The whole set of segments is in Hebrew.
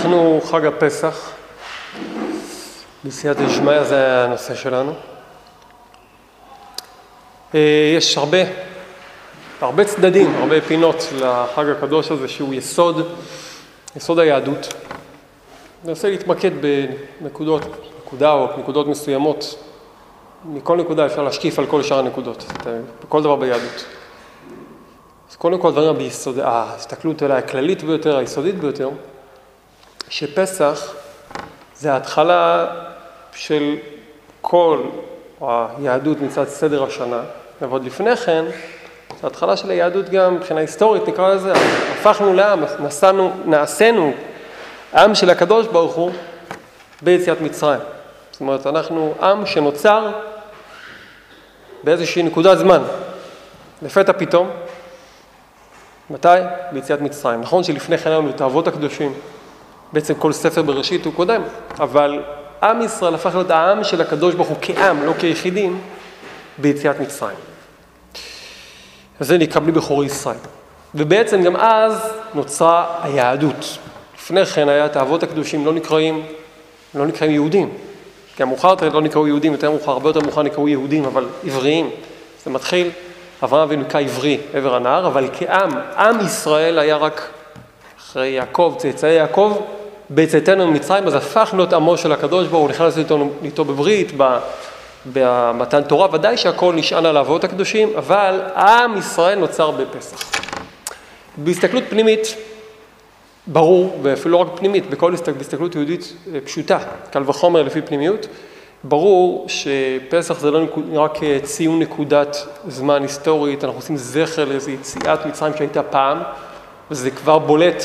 אנחנו חג הפסח, בסייעתא דשמיא זה הנושא שלנו. אה, יש הרבה, הרבה צדדים, הרבה פינות לחג הקדוש הזה שהוא יסוד, יסוד היהדות. רוצה להתמקד בנקודות, נקודה או נקודות מסוימות. מכל נקודה אפשר להשקיף על כל שאר הנקודות, בכל דבר ביהדות. אז קודם כל הדברים ההסתכלות אולי הכללית ביותר, היסודית ביותר, שפסח זה ההתחלה של כל היהדות מצד סדר השנה, ועוד לפני כן, זה ההתחלה של היהדות גם מבחינה היסטורית, נקרא לזה, הפכנו לעם, נסענו, נעשינו עם של הקדוש ברוך הוא ביציאת מצרים. זאת אומרת, אנחנו עם שנוצר באיזושהי נקודת זמן, לפתע פתאום. מתי? ביציאת מצרים. נכון שלפני כן היו לנו את האבות הקדושים, בעצם כל ספר בראשית הוא קודם, אבל עם ישראל הפך להיות העם של הקדוש ברוך הוא כעם, לא כיחידים, ביציאת מצרים. וזה נקרא בלי בכורי ישראל. ובעצם גם אז נוצרה היהדות. לפני כן היה את האבות הקדושים לא נקראים, לא נקראים יהודים. כי המאוחר יותר לא נקראו יהודים, יותר מאוחר, הרבה יותר מאוחר נקראו יהודים, אבל עבריים. זה מתחיל, אברהם אבינו כעברי עבר הנהר, אבל כעם, עם ישראל היה רק אחרי יעקב, צאצאי יעקב, בצאתנו ממצרים, אז הפך להיות עמו של הקדוש ברוך הוא, נכנס איתו, איתו בברית, במתן תורה, ודאי שהכל נשען על האבות הקדושים, אבל עם ישראל נוצר בפסח. בהסתכלות פנימית, ברור, ואפילו לא רק פנימית, בכל הסתכלות יהודית אה, פשוטה, קל וחומר לפי פנימיות, ברור שפסח זה לא רק ציון נקודת זמן היסטורית, אנחנו עושים זכר לאיזו יציאת מצרים שהייתה פעם, וזה כבר בולט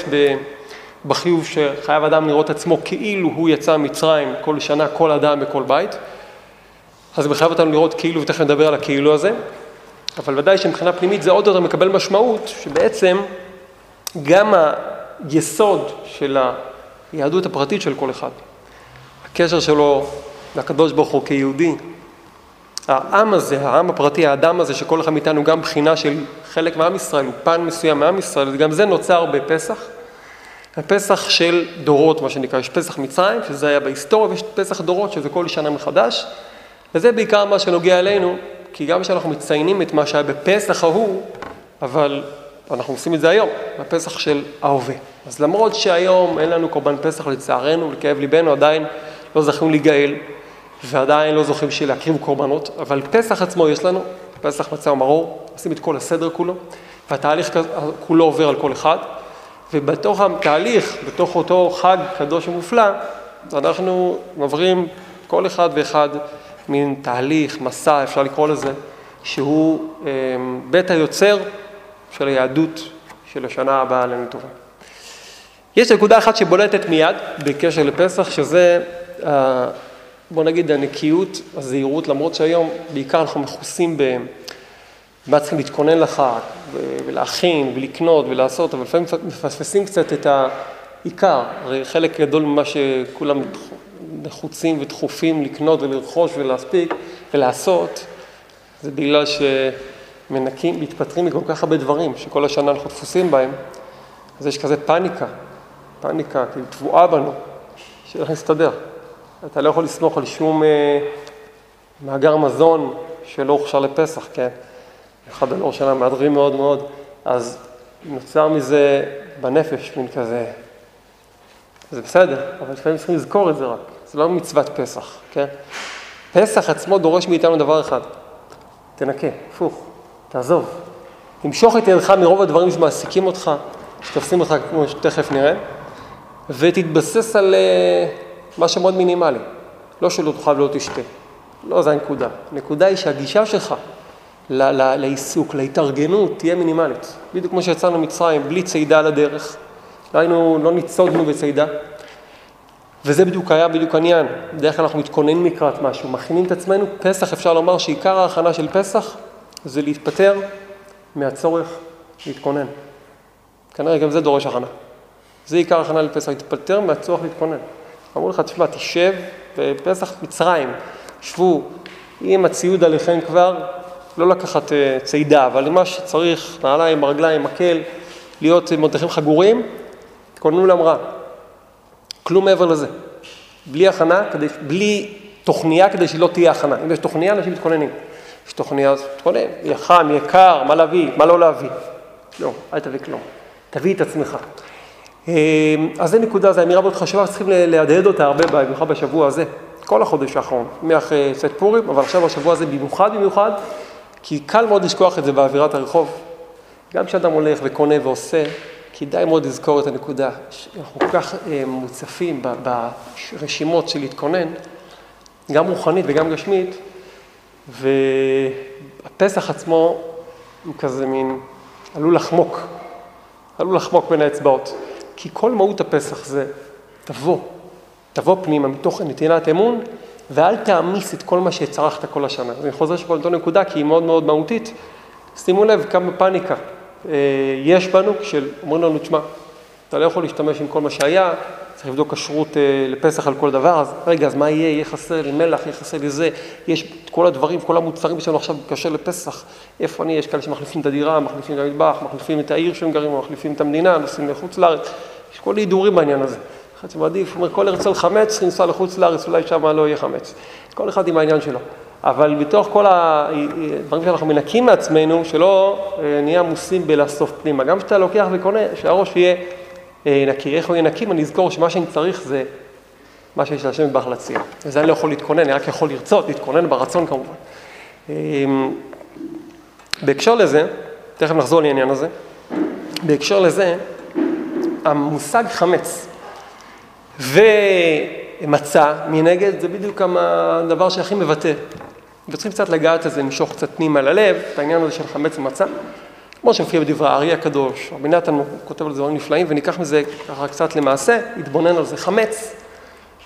בחיוב שחייב אדם לראות עצמו כאילו הוא יצא ממצרים כל שנה, כל אדם בכל בית. אז זה מחייב אותנו לראות כאילו, ותכף נדבר על הכאילו הזה, אבל ודאי שמבחינה פנימית זה עוד יותר מקבל משמעות, שבעצם גם היסוד של היהדות הפרטית של כל אחד, הקשר שלו לקדוש ברוך הוא כיהודי, העם הזה, העם הפרטי, האדם הזה, שכל אחד מאיתנו גם בחינה של חלק מעם ישראל, הוא פן מסוים מעם ישראל, וגם זה נוצר בפסח. הפסח של דורות, מה שנקרא, יש פסח מצרים, שזה היה בהיסטוריה, ויש פסח דורות, שזה כל שנה מחדש. וזה בעיקר מה שנוגע אלינו, כי גם כשאנחנו מציינים את מה שהיה בפסח ההוא, אבל אנחנו עושים את זה היום, בפסח של ההווה. אז למרות שהיום אין לנו קורבן פסח לצערנו, לכאב ליבנו, עדיין לא זכינו להיגאל, ועדיין לא זוכים להקריב קורבנות, אבל פסח עצמו יש לנו, פסח מצה ומרור, עושים את כל הסדר כולו, והתהליך כולו עובר על כל אחד, ובתוך התהליך, בתוך אותו חג קדוש ומופלא, אנחנו עוברים כל אחד ואחד מין תהליך, מסע, אפשר לקרוא לזה, שהוא אה, בית היוצר של היהדות של השנה הבאה עלינו טובה. יש נקודה אחת שבולטת מיד בקשר לפסח, שזה, אה, בוא נגיד, הנקיות, הזהירות, למרות שהיום בעיקר אנחנו מכוסים ב... מה צריכים להתכונן לחג, ולהכין, ולקנות, ולעשות, אבל לפעמים מפספסים קצת את העיקר. הרי חלק גדול ממה שכולם נחוצים ודחופים לקנות ולרכוש ולהספיק ולעשות, זה בגלל שמנקים, מתפטרים מכל כך הרבה דברים, שכל השנה אנחנו דפוסים בהם, אז יש כזה פאניקה, פאניקה כאילו תבואה בנו, שאיך נסתדר. אתה לא יכול לסמוך על שום אה, מאגר מזון שלא הוכשר לפסח, כן? אחד על אור שנה מהדרים מאוד מאוד, אז נוצר מזה בנפש מין כזה, זה בסדר, אבל לפעמים צריכים לזכור את זה רק. זה לא מצוות פסח, כן? פסח עצמו דורש מאיתנו דבר אחד, תנקה, הפוך, תעזוב. תמשוך את ידך מרוב הדברים שמעסיקים אותך, שתופסים אותך, כמו שתכף נראה, ותתבסס על uh, מה שמאוד מינימלי. לא שלא תאכל ולא תשתה. לא, זו הנקודה. הנקודה היא שהגישה שלך לעיסוק, להתארגנות, תהיה מינימלית. בדיוק כמו שיצאנו ממצרים, בלי צידה על הדרך. לא היינו, לא ניצודנו בצידה. וזה בדיוק היה בדיוק העניין. בדרך כלל אנחנו מתכוננים לקראת משהו, מכינים את עצמנו. פסח, אפשר לומר שעיקר ההכנה של פסח זה להתפטר מהצורך להתכונן. כנראה גם זה דורש הכנה. זה עיקר הכנה לפסח, להתפטר מהצורך להתכונן. אמרו לך, תשמע, תשב בפסח מצרים, שבו עם הציוד עליכם כבר, לא לקחת uh, צידה, אבל מה שצריך, נעליים, רגליים, מקל, להיות מותחים חגורים, תכוננו למראה. כלום מעבר לזה. בלי הכנה, כדי, בלי תוכניה כדי שלא תהיה הכנה. אם יש תוכניה, אנשים מתכוננים. יש תוכניה, אז תתכונן, יהיה חם, יהיה קר, מה להביא, מה לא להביא. לא, אל תביא כלום. תביא את עצמך. אמ, אז זו נקודה, זו אמירה מאוד חשובה, צריכים להדהד אותה הרבה, במיוחד בשבוע הזה, כל החודש האחרון, מאחרי צאת פורים, אבל עכשיו בשבוע הזה במיוחד במיוחד, כי קל מאוד לשכוח את זה באווירת הרחוב. גם כשאדם הולך וקונה ועושה, כדאי מאוד לזכור את הנקודה. אנחנו כל כך אה, מוצפים ברשימות של להתכונן, גם רוחנית וגם גשמית, והפסח עצמו הוא כזה מין, עלול לחמוק, עלול לחמוק בין האצבעות. כי כל מהות הפסח זה תבוא, תבוא פנימה מתוך נתינת אמון, ואל תעמיס את כל מה שהצרכת כל השנה. אני חוזר שפה לאותה נקודה כי היא מאוד מאוד מהותית. שימו לב כמה פאניקה אה, יש בנו כשאומרים לנו, תשמע, אתה לא יכול להשתמש עם כל מה שהיה, צריך לבדוק כשרות אה, לפסח על כל דבר, אז רגע, אז מה יהיה? יהיה חסר לי מלח, יהיה חסר לי זה, יש את כל הדברים, כל המוצרים שלנו עכשיו קשה לפסח, איפה אני? יש כאלה שמחליפים את הדירה, מחליפים את המטבח, מחליפים את העיר שהם גרים, מחליפים את המדינה, נוסעים לחוץ לארץ, יש כל הידורים בעניין הזה. אחד שמעדיף, אומר, כל ארץ על חמץ, לנסוע לחוץ לארץ, אולי שם לא יהיה חמץ. כל אחד עם העניין שלו. אבל בתוך כל הדברים שאנחנו מנקים מעצמנו, שלא אה, נהיה עמוסים בלאסוף פנימה. גם כשאתה לוקח וקונה, שהראש יהיה אה, נקי. איך הוא יהיה נקי? אני אזכור שמה שאני צריך זה מה שיש להשם יתברך להציע. וזה אני לא יכול להתכונן, אני רק יכול לרצות, להתכונן ברצון כמובן. אמ, בהקשר לזה, תכף נחזור לעניין הזה, בהקשר לזה, המושג חמץ ומצה מנגד זה בדיוק הדבר שהכי מבטא. וצריכים קצת לגעת לזה, למשוך קצת פנימה ללב, את העניין הזה של חמץ ומצה. כמו שמופיע בדברי הארי הקדוש, רבי נתן כותב על זה דברים נפלאים, וניקח מזה ככה קצת למעשה, נתבונן על זה. חמץ,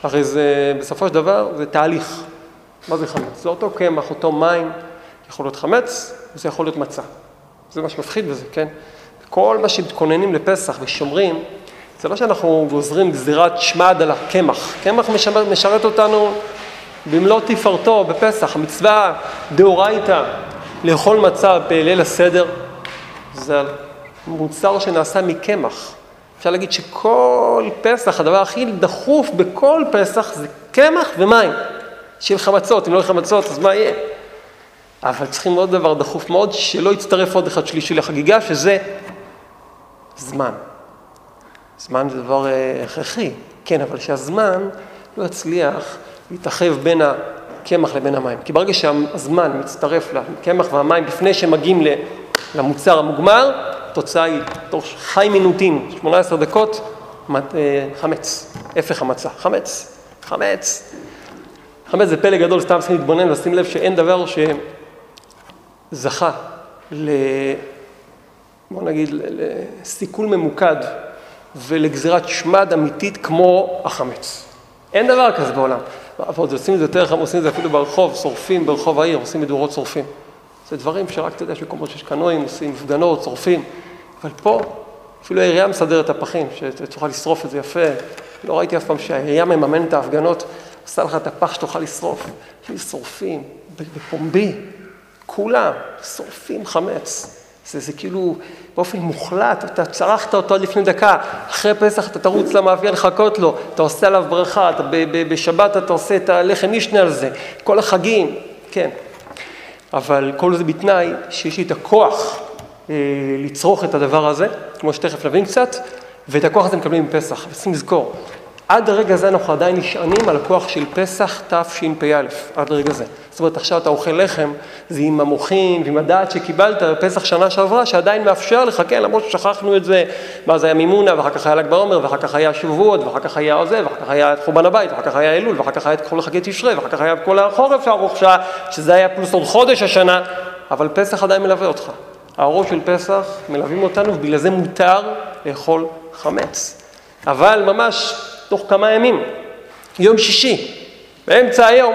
הרי זה בסופו של דבר, זה תהליך. מה זה חמץ? זה אותו קמח, אותו מים, יכול להיות חמץ, וזה יכול להיות מצה. זה מה שמפחיד בזה, כן? כל מה שמתכוננים לפסח ושומרים, זה לא שאנחנו גוזרים גזירת שמד על הקמח. קמח משרת אותנו במלוא תפארתו בפסח, המצווה דאורייתא לאכול מצה בליל הסדר. זה מוצר שנעשה מקמח. אפשר להגיד שכל פסח, הדבר הכי דחוף בכל פסח זה קמח ומים. שיהיה לך מצות, אם לא יהיה לך מצות אז מה יהיה? אבל צריכים עוד דבר דחוף מאוד, שלא יצטרף עוד אחד שלישי לחגיגה, שזה זמן. זמן זה דבר אה, הכרחי, כן, אבל שהזמן לא יצליח להתאחב בין הקמח לבין המים. כי ברגע שהזמן מצטרף לקמח והמים לפני שהם מגיעים למוצר המוגמר, התוצאה היא תוך חי מינוטים, 18 דקות, אה, חמץ, הפך המצה, חמץ, חמץ. חמץ זה פלא גדול, סתם צריכים להתבונן ולשים לב שאין דבר שזכה ל... בוא נגיד, לסיכול ממוקד ולגזירת שמד אמיתית כמו החמץ. אין דבר כזה בעולם. ועוד עושים את זה יותר חם, עושים את זה אפילו ברחוב, שורפים ברחוב העיר, עושים מדורות שורפים. זה דברים שרק, אתה יודע, יש מקומות שיש קנועים, עושים הפגנות, שורפים. אבל פה, אפילו העירייה מסדרת את הפחים, שתוכל לשרוף את זה יפה. לא ראיתי אף פעם שהעירייה מממנת את ההפגנות, עושה לך את הפח שתוכל לשרוף. שורפים, בפומבי, כולם, שורפים חמץ. זה, זה כאילו באופן מוחלט, אתה צרכת אותו לפני דקה, אחרי פסח אתה תרוץ למאפיין לחכות לו, אתה עושה עליו ברכה, אתה, ב, ב, בשבת אתה עושה את הלחם משנה על זה, כל החגים, כן. אבל כל זה בתנאי שיש לי את הכוח אה, לצרוך את הדבר הזה, כמו שתכף נבין קצת, ואת הכוח הזה מקבלים בפסח. וצריכים לזכור, עד הרגע הזה אנחנו עדיין נשענים על הכוח של פסח תשפ"א, עד הרגע הזה. זאת אומרת, עכשיו אתה אוכל לחם, זה עם המוחין ועם הדעת שקיבלת בפסח שנה שעברה, שעדיין מאפשר לך, כן, למרות ששכחנו את זה, זה היה מימונה, ואחר כך היה ל"ג בעומר, ואחר כך היה שבועות, ואחר כך היה זה, ואחר כך היה את חורבן הבית, ואחר כך היה אלול, ואחר כך היה את כל חגי תשרי, ואחר כך היה כל החורף הארוך שעה, שזה היה פלוס עוד חודש השנה, אבל פסח עדיין מלווה אותך. האורות של פסח מלווים אותנו, ובגלל זה מותר לאכול חמץ. אבל ממש תוך כמה ימים, יום שישי, באמצע היום,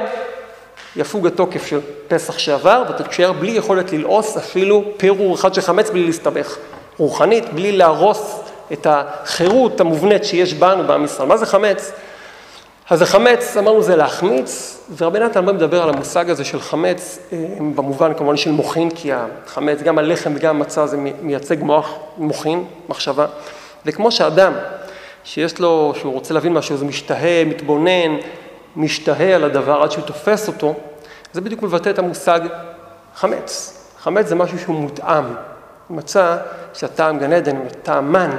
יפוג התוקף של פסח שעבר, ואתה תישאר בלי יכולת ללעוס אפילו פירור אחד של חמץ בלי להסתבך. רוחנית, בלי להרוס את החירות המובנית שיש בנו בעם ישראל. מה זה חמץ? אז החמץ, אמרנו, זה להחמיץ, ורבי נתן מדבר על המושג הזה של חמץ, אה, במובן כמובן של מוחין, כי החמץ, גם הלחם וגם המצה זה מייצג מוח, מוחין, מחשבה. וכמו שאדם שיש לו, שהוא רוצה להבין משהו, הוא משתהה, מתבונן, משתהה על הדבר עד שהוא תופס אותו, זה בדיוק מבטא את המושג חמץ. חמץ זה משהו שהוא מותאם. מצא שהטעם גן עדן הוא טעם מן,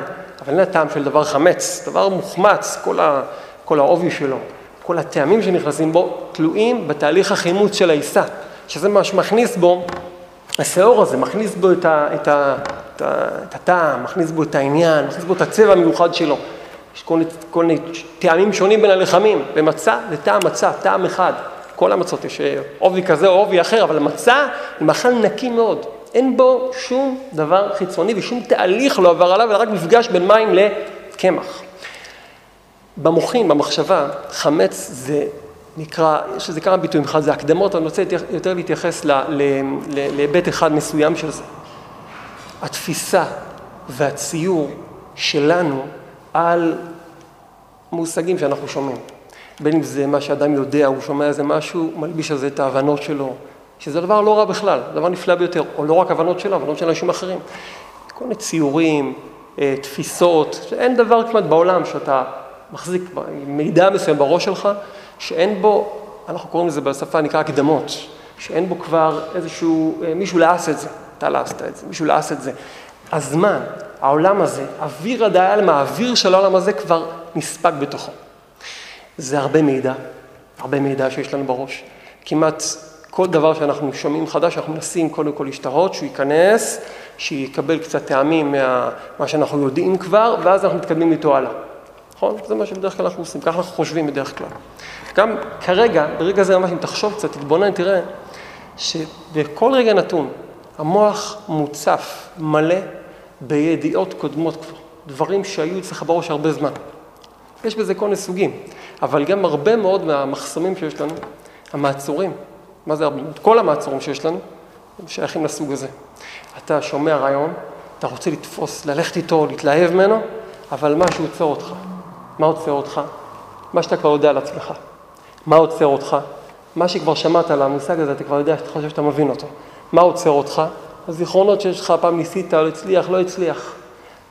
אבל אין הטעם של דבר חמץ, דבר מוחמץ, כל, ה, כל העובי שלו, כל הטעמים שנכנסים בו, תלויים בתהליך החימוץ של העיסה, שזה מה שמכניס בו, השעור הזה מכניס בו את, ה, את, ה, את, ה, את הטעם, מכניס בו את העניין, מכניס בו את הצבע המיוחד שלו. יש כל מיני טעמים שונים בין הלחמים, ומצה זה טעם מצה, טעם אחד. כל המצות יש עובי כזה או עובי אחר, אבל המצה היא מאכל נקי מאוד. אין בו שום דבר חיצוני ושום תהליך לא עבר עליו, אלא רק מפגש בין מים לקמח. במוחין, במחשבה, חמץ זה נקרא, יש לזה כמה ביטויים, אחד זה הקדמות, אני רוצה יותר להתייחס להיבט אחד מסוים של זה. התפיסה והציור שלנו על מושגים שאנחנו שומעים. בין אם זה מה שאדם יודע, הוא שומע איזה משהו, מלביש על זה את ההבנות שלו, שזה דבר לא רע בכלל, דבר נפלא ביותר, או לא רק הבנות שלו, הבנות של אנשים אחרים. כל מיני ציורים, אה, תפיסות, אין דבר כמעט בעולם שאתה מחזיק מידע מסוים בראש שלך, שאין בו, אנחנו קוראים לזה בשפה נקרא הקדמות, שאין בו כבר איזשהו, אה, מישהו לעס את זה, אתה לעסת את זה, מישהו לעס את זה. הזמן, העולם הזה, אוויר הדעלמה, האוויר של העולם הזה כבר נספג בתוכו. זה הרבה מידע, הרבה מידע שיש לנו בראש. כמעט כל דבר שאנחנו שומעים חדש, אנחנו מנסים קודם כל להשתהות, שהוא ייכנס, שיקבל קצת טעמים ממה שאנחנו יודעים כבר, ואז אנחנו מתקדמים איתו הלאה. נכון? זה מה שבדרך כלל אנחנו עושים, ככה אנחנו חושבים בדרך כלל. גם כרגע, ברגע זה ממש, אם תחשוב קצת, תתבונן, תראה שבכל רגע נתון המוח מוצף, מלא, בידיעות קודמות כבר, דברים שהיו אצלך בראש הרבה זמן. יש בזה כל מיני סוגים, אבל גם הרבה מאוד מהמחסומים שיש לנו, המעצורים, מה זה הרבה? כל המעצורים שיש לנו, הם שייכים לסוג הזה. אתה שומע רעיון, אתה רוצה לתפוס, ללכת איתו, להתלהב ממנו, אבל משהו עוצר אותך. מה עוצר אותך? מה שאתה כבר יודע על עצמך. מה עוצר אותך? מה שכבר שמעת על המושג הזה, אתה כבר יודע שאתה חושב שאתה מבין אותו. מה עוצר אותך? הזיכרונות שיש לך, פעם ניסית, לא הצליח, לא הצליח.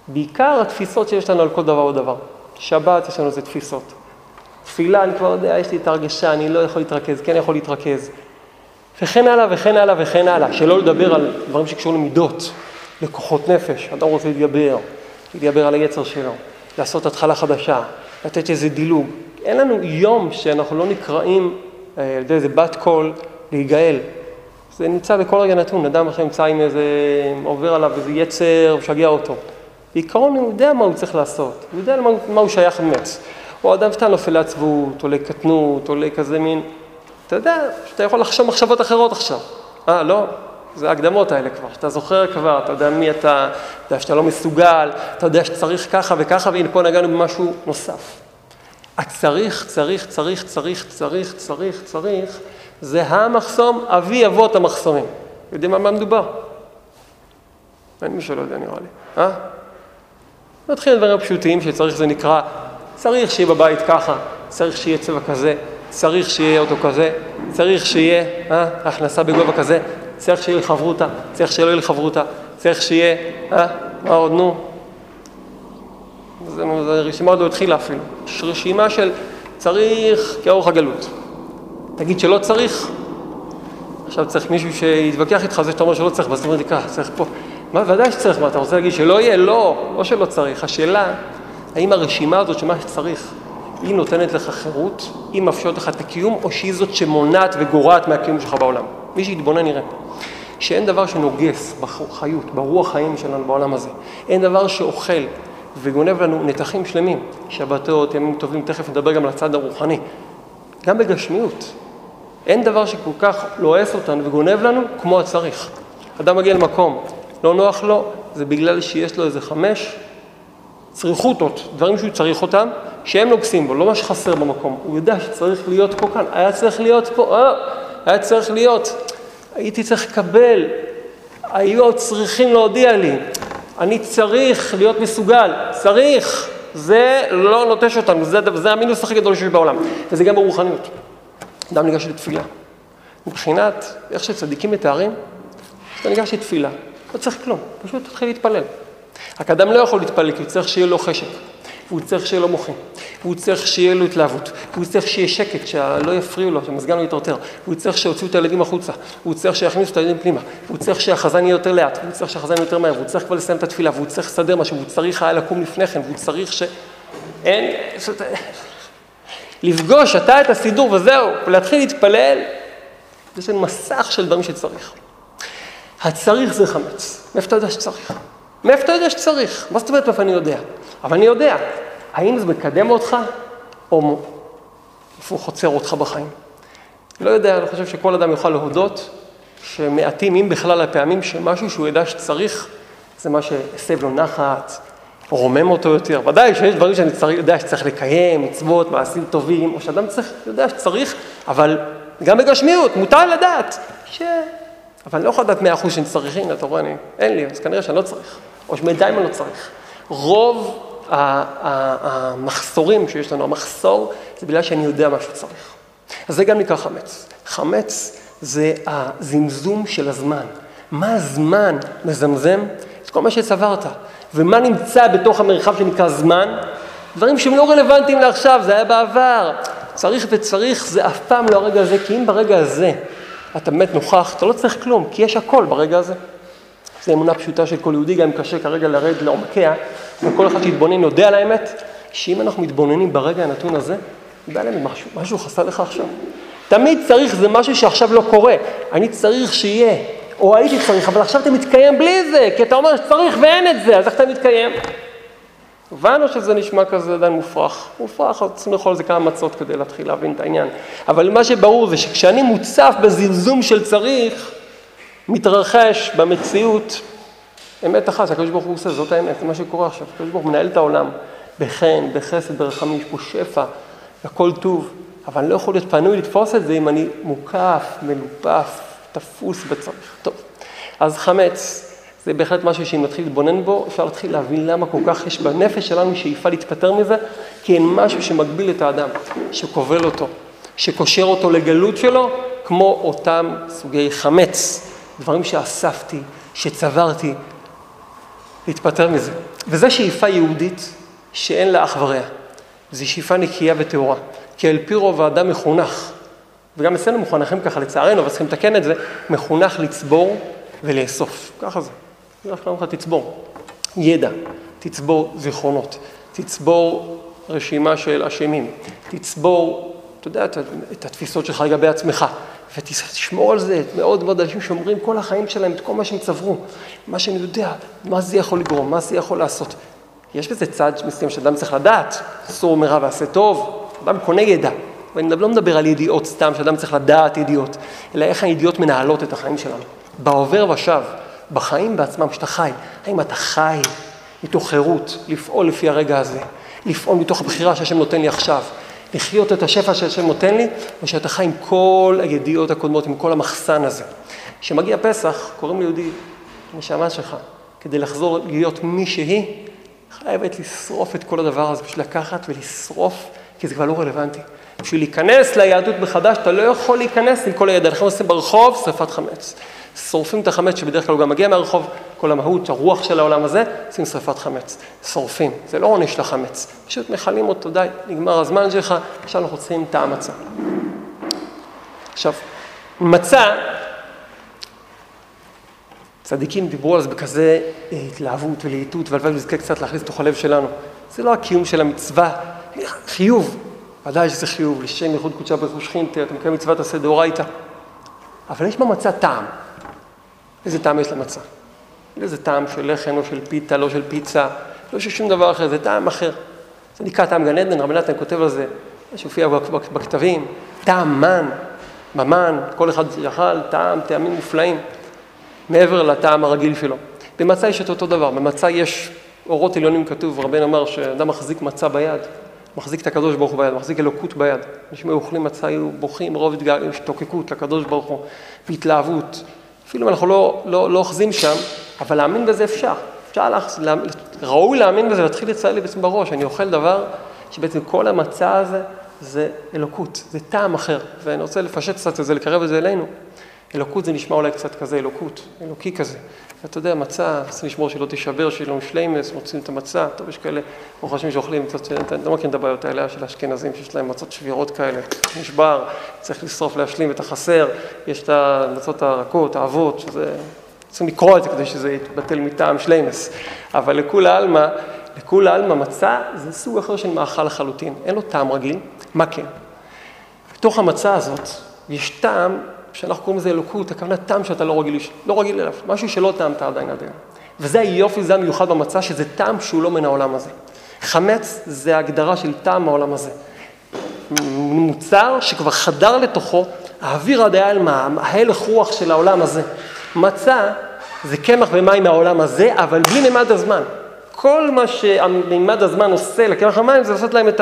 בעיקר התפיסות שיש לנו על כל דבר ודבר. שבת, יש לנו איזה תפיסות. תפילה, אני כבר יודע, יש לי את ההרגשה, אני לא יכול להתרכז, כן יכול להתרכז. וכן הלאה וכן הלאה וכן הלאה. שלא לדבר על דברים שקשורים למידות, לכוחות נפש. אדם רוצה להתגבר, להתגבר על היצר שלו, לעשות התחלה חדשה, לתת איזה דילוג. אין לנו יום שאנחנו לא נקראים אה, על ידי איזה בת קול להיגאל. זה נמצא בכל רגע נתון, אדם עכשיו נמצא עם איזה, עובר עליו איזה יצר, משגע אותו. בעיקרון הוא יודע מה הוא צריך לעשות, הוא יודע למה, מה הוא שייך באמת. או אדם סתם נופל לעצבות, או לקטנות, או לכזה מין, אתה יודע שאתה יכול לחשוב מחשבות אחרות עכשיו. אה, לא? זה ההקדמות האלה כבר, שאתה זוכר כבר, אתה יודע מי אתה, אתה יודע שאתה לא מסוגל, אתה יודע שצריך ככה וככה, והנה פה נגענו במשהו נוסף. הצריך, צריך, צריך, צריך, צריך, צריך, צריך, זה המחסום, אבי אבות המחסומים. יודעים על מה מדובר? אין מי שלא יודע נראה לי, אה? נתחיל לדברים פשוטים שצריך זה נקרא, צריך שיהיה בבית ככה, צריך שיהיה צבע כזה, צריך שיהיה אוטו כזה, צריך שיהיה אה, הכנסה בגובה כזה, צריך שיהיה לחברותה, צריך שלא יהיה לחברותה, צריך שיהיה, אה, מה עוד, נו? זה רשימה עוד לא התחילה אפילו. יש רשימה של צריך כאורך הגלות. תגיד שלא צריך, עכשיו צריך מישהו שיתווכח איתך זה שאתה אומר שלא צריך, ואז אתה אומר לי ככה, צריך פה. מה, ודאי שצריך, מה, אתה רוצה להגיד שלא יהיה? לא, לא שלא צריך. השאלה, האם הרשימה הזאת של שצריך, היא נותנת לך חירות, היא מאפשרת לך את הקיום, או שהיא זאת שמונעת וגורעת מהקיום שלך בעולם. מי שיתבונן יראה. שאין דבר שנוגס בחיות, ברוח חיים שלנו בעולם הזה. אין דבר שאוכל וגונב לנו נתחים שלמים, שבתות, ימים טובים, תכף נדבר גם על הצד הרוחני. גם בגשמיות. אין דבר שכל כך לועס אותנו וגונב לנו כמו הצריך. אדם מגיע למקום, לא נוח לו, זה בגלל שיש לו איזה חמש צריכותות, דברים שהוא צריך אותם, שהם נוגסים בו, לא מה שחסר במקום. הוא יודע שצריך להיות פה כאן, היה צריך להיות פה, אה, היה צריך להיות, הייתי צריך לקבל, היו עוד צריכים להודיע לי, אני צריך להיות מסוגל, צריך, זה לא נוטש אותנו, זה, זה המינוס הכי גדול שיש בעולם, וזה גם ברוחניות. אדם ניגש לתפילה. מבחינת איך שצדיקים מתארים, אתה ניגש לתפילה, לא צריך כלום, פשוט תתחיל להתפלל. רק אדם לא יכול להתפלל כי הוא צריך שיהיה לו חשק. והוא צריך שיהיה לו מוחין, והוא צריך שיהיה לו התלהבות, והוא צריך שיהיה שקט, שלא יפריעו לו, שהמזגן לא יתרטר, והוא צריך שיוציאו את הילדים החוצה, והוא צריך שיכניסו את הילדים פנימה, והוא צריך שהחזן יהיה יותר לאט, והוא צריך שהחזן יהיה יותר מהר, והוא צריך כבר לסיים את התפילה, והוא צריך לסדר משהו, והוא צריך היה לקום לפני כן, והוא צריך ש... אין... לפגוש אתה את הסידור וזהו, ולהתחיל להתפלל, יש לנו מסך של דברים שצריך. הצריך זה חמץ. מאיפה אתה יודע שצריך? מאיפה אתה יודע שצריך? מה זאת אומרת מאיפה אני יודע? אבל אני יודע. האם זה מקדם אותך, או איפה חוצר אותך בחיים? לא יודע, אני חושב שכל אדם יוכל להודות שמעטים, אם בכלל הפעמים, שמשהו שהוא ידע שצריך, זה מה שהסב לו נחת, רומם אותו יותר. ודאי שיש דברים שאני צריך, יודע שצריך לקיים, מצוות, מעשים טובים, או שאדם צריך, יודע שצריך, אבל גם בגשמיות, מותר לדעת ש... אבל אני לא יכול לדעת מאה אחוז שאני צריך, הנה, אתה רואה, אני, אין לי, אז כנראה שאני לא צריך, או שבינתיים אני לא צריך. רוב המחסורים שיש לנו, המחסור, זה בגלל שאני יודע מה שצריך. אז זה גם נקרא חמץ. חמץ זה הזמזום של הזמן. מה הזמן מזמזם? את כל מה שצברת. ומה נמצא בתוך המרחב שנקרא זמן? דברים שהם לא רלוונטיים לעכשיו, זה היה בעבר. צריך וצריך זה אף פעם לא הרגע הזה, כי אם ברגע הזה אתה באמת נוכח, אתה לא צריך כלום, כי יש הכל ברגע הזה. זו אמונה פשוטה של כל יהודי, גם אם קשה כרגע לרדת לעומקיה, וכל אחד שיתבונן יודע על האמת, שאם אנחנו מתבוננים ברגע הנתון הזה, ידע להם משהו, משהו חסר לך עכשיו. תמיד צריך, זה משהו שעכשיו לא קורה. אני צריך שיהיה, או הייתי צריך, אבל עכשיו אתה מתקיים בלי זה, כי אתה אומר שצריך ואין את זה, אז איך אתה מתקיים? הבנו שזה נשמע כזה עדיין מופרך. מופרך, צריכים לאכול על זה כמה מצות כדי להתחיל להבין את העניין. אבל מה שברור זה שכשאני מוצף בזמזום של צריך, מתרחש במציאות אמת אחת שהקדוש ברוך הוא עושה, זאת האמת, זה מה שקורה עכשיו. הקדוש ברוך הוא מנהל את העולם בחן, בחסד, ברחמים, יש פה שפע, הכל טוב, אבל אני לא יכול להיות פנוי לתפוס את זה אם אני מוקף, מלופף, תפוס בצריך. טוב, אז חמץ, זה בהחלט משהו שאם נתחיל להתבונן בו, אפשר להתחיל להבין למה כל כך יש בנפש שלנו שאיפה להתפטר מזה, כי אין משהו שמגביל את האדם, שכובל אותו, שקושר אותו לגלות שלו, כמו אותם סוגי חמץ, דברים שאספתי, שצברתי, להתפטר מזה. וזו שאיפה יהודית שאין לה אח ורע. זו שאיפה נקייה וטהורה. כי על פי רוב האדם מחונך, וגם אצלנו מחונכים ככה לצערנו, אבל צריכים לתקן את זה, מחונך לצבור ולאסוף. ככה זה. הולך לומר לך, תצבור. ידע, תצבור זיכרונות, תצבור רשימה של אשמים, תצבור, אתה יודע, את התפיסות שלך לגבי עצמך, ותשמור על זה, מאוד מאוד אנשים שומרים כל החיים שלהם את כל מה שהם צברו, מה שאני יודע, מה זה יכול לגרום, מה זה יכול לעשות. יש בזה צד מסוים שאדם צריך לדעת, אסור מרע ועשה טוב, אדם קונה ידע. ואני לא מדבר על ידיעות סתם, שאדם צריך לדעת ידיעות, אלא איך הידיעות מנהלות את החיים שלנו. בעובר ושב, בחיים בעצמם, שאתה חי, האם אתה חי מתוך חירות, לפעול לפי הרגע הזה, לפעול מתוך הבחירה שהשם נותן לי עכשיו, לחיות את השפע שהשם נותן לי, או שאתה חי עם כל הידיעות הקודמות, עם כל המחסן הזה. כשמגיע פסח, קוראים ליהודי, נשמה שלך, כדי לחזור להיות מי שהיא, חייבת לשרוף את כל הדבר הזה, בשביל לקחת ולשרוף, כי זה כבר לא רלוונטי. בשביל להיכנס ליהדות מחדש, אתה לא יכול להיכנס עם כל הידע. אנחנו עושים ברחוב שרפת חמץ. שורפים את החמץ שבדרך כלל הוא גם מגיע מהרחוב, כל המהות, הרוח של העולם הזה, עושים שרפת חמץ. שורפים, זה לא עונש לחמץ, פשוט מכלים אותו, די, נגמר הזמן שלך, עכשיו אנחנו צריכים טעם מצה. עכשיו, מצה, צדיקים דיברו על זה בכזה אה, התלהבות ולהיטות, והלוואי נזכה קצת להכניס לתוך הלב שלנו. זה לא הקיום של המצווה, חיוב, ודאי שזה חיוב, לשם ייחוד קודשה ברכוש שכינתה, אתה מקיים מצוות עשה דאורייתא. אבל יש במצה טעם. איזה טעם יש למצה? איזה טעם של לחם, לא של פיתה, לא של פיצה, לא של שום דבר אחר, זה טעם אחר. זה נקרא טעם גן עדן, רבי נתן כותב על זה, שהופיע בכתבים, טעם מן, במן, כל אחד יאכל טעם, טעמים מופלאים, מעבר לטעם הרגיל שלו. במצה יש את אותו דבר, במצה יש אורות עליונים כתוב, רבנו אמר שאדם מחזיק מצה ביד, מחזיק את הקדוש ברוך הוא ביד, מחזיק אלוקות ביד. אנשים היו אוכלים מצה, היו בוכים, רוב התגעגעים, השתוקקות לקדוש ברוך הוא, והתלהבות. אפילו אם אנחנו לא, לא, לא אוחזים שם, אבל להאמין בזה אפשר. אפשר, לה, לה, ראוי להאמין בזה, להתחיל לצייר לי בעצם בראש, אני אוכל דבר שבעצם כל המצה הזה זה אלוקות, זה טעם אחר. ואני רוצה לפשט קצת את זה, לקרב את זה אלינו, אלוקות זה נשמע אולי קצת כזה אלוקות, אלוקי כזה. אתה יודע, מצה, צריכים לשמור שלא תישבר, שיהיה לנו שליימס, מוצאים את המצה, טוב, יש כאלה, או חושבים שאוכלים מצות, אתה לא מכיר את הבעיות האלה של האשכנזים, שיש להם מצות שבירות כאלה, נשבר, צריך לשרוף, להשלים את החסר, יש את המצות הרכות, האבות, שזה, צריכים לקרוא את זה כדי שזה יתבטל מטעם שליימס, אבל לכולי עלמא, לכולי עלמא מצה זה סוג אחר של מאכל לחלוטין, אין לו טעם רגיל, מה כן? בתוך המצה הזאת יש טעם שאנחנו קוראים לזה אלוקות, הכוונה טעם שאתה לא רגיל, לא רגיל אליו, משהו שלא טעמת עדיין עד היום. וזה היופי, זה המיוחד במצה, שזה טעם שהוא לא מן העולם הזה. חמץ זה ההגדרה של טעם העולם הזה. מוצר שכבר חדר לתוכו האוויר הדייל, ההלך רוח של העולם הזה. מצה זה קמח ומים מהעולם הזה, אבל בלי מימד הזמן. כל מה שמימד הזמן עושה לקמח המים זה לעשות להם את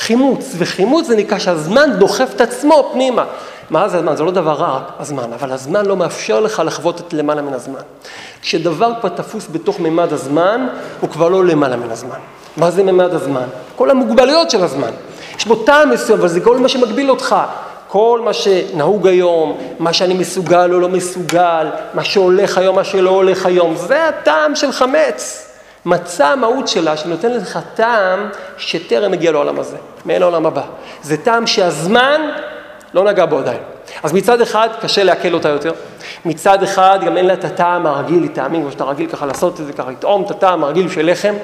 החימוץ, וחימוץ זה נקרא שהזמן דוחף את עצמו פנימה. מה זה הזמן? זה לא דבר רע, הזמן, אבל הזמן לא מאפשר לך לחוות את למעלה מן הזמן. כשדבר כבר תפוס בתוך ממד הזמן, הוא כבר לא למעלה מן הזמן. מה זה ממד הזמן? כל המוגבלויות של הזמן. יש בו טעם מסוים, אבל זה כל מה שמגביל אותך. כל מה שנהוג היום, מה שאני מסוגל או לא מסוגל, מה שהולך היום, מה שלא הולך היום, זה הטעם של חמץ. מצא המהות שלה שנותן לך טעם שטרם הגיע לעולם הזה, מעין העולם הבא. זה טעם שהזמן לא נגע בו עדיין. אז מצד אחד קשה לעכל אותה יותר, מצד אחד גם אין לה את הטעם הרגיל, היא טעמים, כמו שאתה רגיל ככה לעשות את זה, ככה לטעום את הטעם הרגיל של לחם,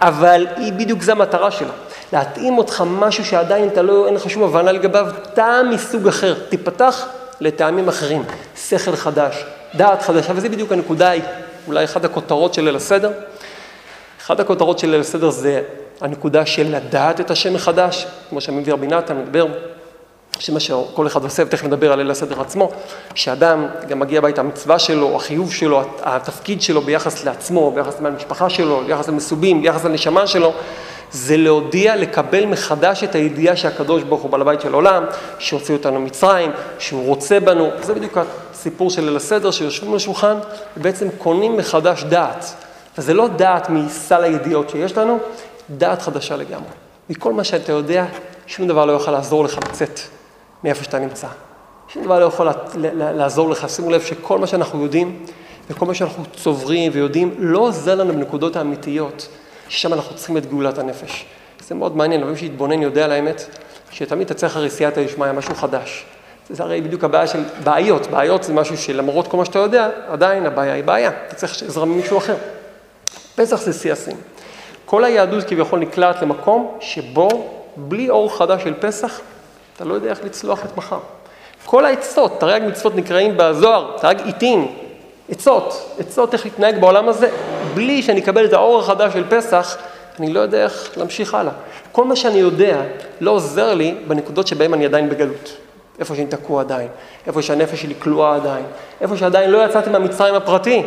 אבל היא בדיוק זו המטרה שלה, להתאים אותך משהו שעדיין אתה לא, אין לך שום הבנה לגביו, טעם מסוג אחר, תיפתח לטעמים אחרים, שכל חדש, דעת חדשה, וזה בדיוק הנקודה, אולי אחת הכותרות של ליל הסדר. אחת הכותרות של ליל הסדר זה הנקודה של לדעת את השם מחדש, כמו שמביא רבי נתן, מדבר שמה שכל אחד עושה, ותכף נדבר על ליל הסדר עצמו, שאדם גם מגיע הביתה, המצווה שלו, החיוב שלו, התפקיד שלו ביחס לעצמו, ביחס למשפחה שלו, ביחס למסובים, ביחס לנשמה שלו, זה להודיע, לקבל מחדש את הידיעה שהקדוש ברוך הוא בעל הבית של העולם, שהוציא אותנו ממצרים, שהוא רוצה בנו, זה בדיוק הסיפור של ליל הסדר, שיושבים על השולחן ובעצם קונים מחדש דעת. וזה לא דעת מסל הידיעות שיש לנו, דעת חדשה לגמרי. מכל מה שאתה יודע, שום דבר לא יוכל לעזור לך לצאת מאיפה שאתה נמצא. שום דבר לא יכול לעזור לך. שימו לב שכל מה שאנחנו יודעים וכל מה שאנחנו צוברים ויודעים לא עוזר לנו בנקודות האמיתיות, ששם אנחנו צריכים את גאולת הנפש. זה מאוד מעניין, אבל מי שיתבונן יודע על האמת, שתמיד צריך הרי סייעתא דשמיא, משהו חדש. זה הרי בדיוק הבעיה של בעיות. בעיות זה משהו שלמרות כל מה שאתה יודע, עדיין הבעיה היא בעיה. אתה צריך עזרה ממישהו אחר. פסח זה שיא השיאים. כל היהדות כביכול נקלעת למקום שבו בלי אור חדש של פסח, אתה לא יודע איך לצלוח את מחר. כל העצות, תרי"ג מצוות נקראים בזוהר, תרי"ג עיתים, עצות, עצות איך להתנהג בעולם הזה, בלי שאני אקבל את האור החדש של פסח, אני לא יודע איך להמשיך הלאה. כל מה שאני יודע לא עוזר לי בנקודות שבהן אני עדיין בגלות. איפה שאני תקוע עדיין, איפה שהנפש שלי כלואה עדיין, איפה שעדיין לא יצאתי מהמצרים הפרטי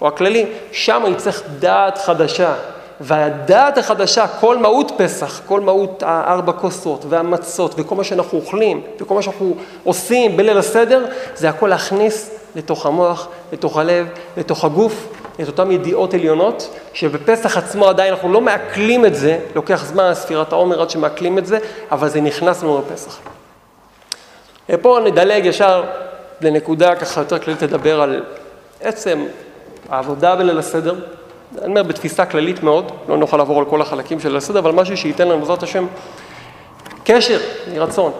או הכללי, שם אני צריך דעת חדשה, והדעת החדשה, כל מהות פסח, כל מהות הארבע כוסות והמצות וכל מה שאנחנו אוכלים וכל מה שאנחנו עושים בליל הסדר, זה הכל להכניס לתוך המוח, לתוך הלב, לתוך הגוף, את אותן ידיעות עליונות, שבפסח עצמו עדיין אנחנו לא מעכלים את זה, לוקח זמן ספירת העומר עד שמעכלים את זה, אבל זה נכנס לנו בפסח. פה נדלג ישר לנקודה ככה יותר כללית לדבר על עצם העבודה בליל הסדר, אני אומר בתפיסה כללית מאוד, לא נוכל לעבור על כל החלקים של הסדר, אבל משהו שייתן לנו בעזרת השם קשר, מרצון,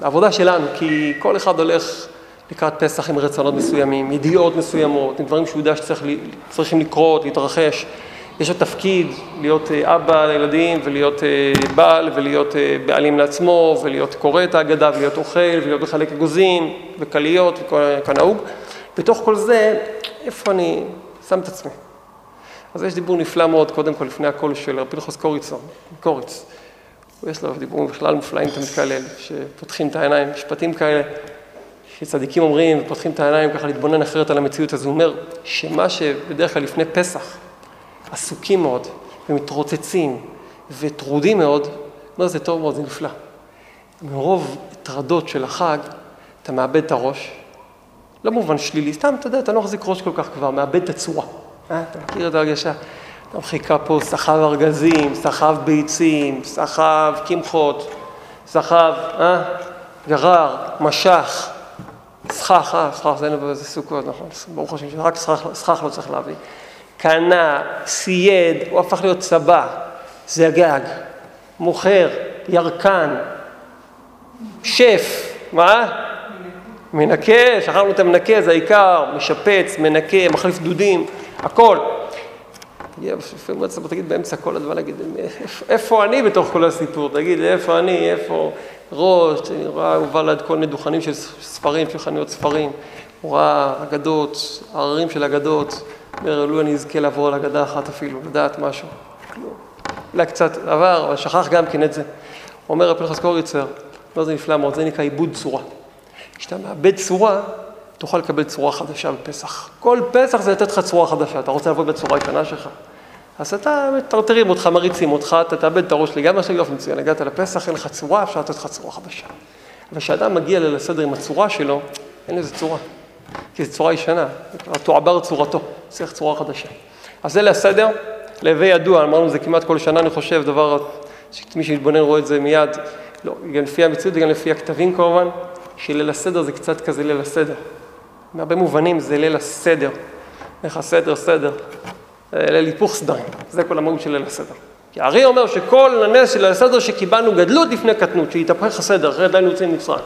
לעבודה שלנו, כי כל אחד הולך לקראת פסח עם רצונות מסוימים, ידיעות מסוימות, עם דברים שהוא יודע שצריכים לקרות, להתרחש. יש לו תפקיד להיות אה, אבא לילדים ולהיות אה, בעל ולהיות אה, בעלים לעצמו ולהיות קורא את ההגדה ולהיות אוכל ולהיות מחלק אגוזים וקליות וכנהוג. בתוך כל זה, איפה אני שם את עצמי. אז יש דיבור נפלא מאוד, קודם כל, לפני הכל, של רבי פנחס קוריצון, קוריץ. יש לו דיבורים בכלל מופלאים תמיד כאלה, שפותחים את העיניים, משפטים כאלה, שצדיקים אומרים, ופותחים את העיניים ככה להתבונן אחרת על המציאות, אז הוא אומר שמה שבדרך כלל לפני פסח, עסוקים מאוד, ומתרוצצים, וטרודים מאוד, אומר, זה טוב מאוד, זה נפלא. מרוב טרדות של החג, אתה מאבד את הראש, לא במובן שלילי, סתם, אתה יודע, אתה לא מחזיק ראש כל כך כבר, מאבד את הצורה. אה? אתה מכיר את ההרגשה? אתה מחיקה פה סחב ארגזים, סחב ביצים, סחב קמחות, סחב, אה? גרר, משך, סכך, אה, סכך זה אין בזה סוכות, נכון, ברוך השם, רק סכך לא צריך להביא. קנה, סייד, הוא הפך להיות צבא, זגג, מוכר, ירקן, שף, מה? מנקה, שכחנו את המנקה, זה העיקר, משפץ, מנקה, מחליף דודים, הכל. לפעמים מועצת תגיד באמצע כל הדבר, להגיד, איפה אני בתוך כל הסיפור? תגיד, איפה אני, איפה ראש, אני רואה, הוא בא ליד כל מיני דוכנים של ספרים, של חנויות ספרים, הוא ראה אגדות, הררים של אגדות, אומר, לו אני אזכה לעבור על אגדה אחת אפילו, לדעת משהו. כלום. אולי קצת עבר, אבל שכח גם כן את זה. אומר רב פנחס קוריצר, לא זה נפלא מאוד, זה נקרא עיבוד צורה. כשאתה מאבד צורה, תוכל לקבל צורה חדשה בפסח. כל פסח זה לתת לך צורה חדשה, אתה רוצה לעבוד בצורה הישנה שלך. אז אתה, מטרטרים אותך, מריצים אותך, אתה תאבד את הראש גם עכשיו יופי מצוין, הגעת לפסח, אין לך צורה, אפשר לתת לך צורה חדשה. אבל כשאדם מגיע ליל הסדר עם הצורה שלו, אין לזה צורה. כי זו צורה ישנה, תועבר צורתו, צריך צורה חדשה. אז זה לסדר, להווה ידוע, אמרנו זה כמעט כל שנה, אני חושב, דבר, שמי שמתבונן רואה את זה מיד, לא, גם לפי המציאות וגם לפי הכתבים כמובן, שליל הסדר זה קצת כזה ליל הסדר. מהרבה מובנים זה ליל הסדר. איך הסדר, סדר. ליל היפוך סדרים. זה כל המהות של ליל הסדר. כי הארי אומר שכל הנס של ליל הסדר שקיבלנו גדלות לפני קטנות, שהתהפך הסדר, אחרת לא היינו יוצאים ממצרים.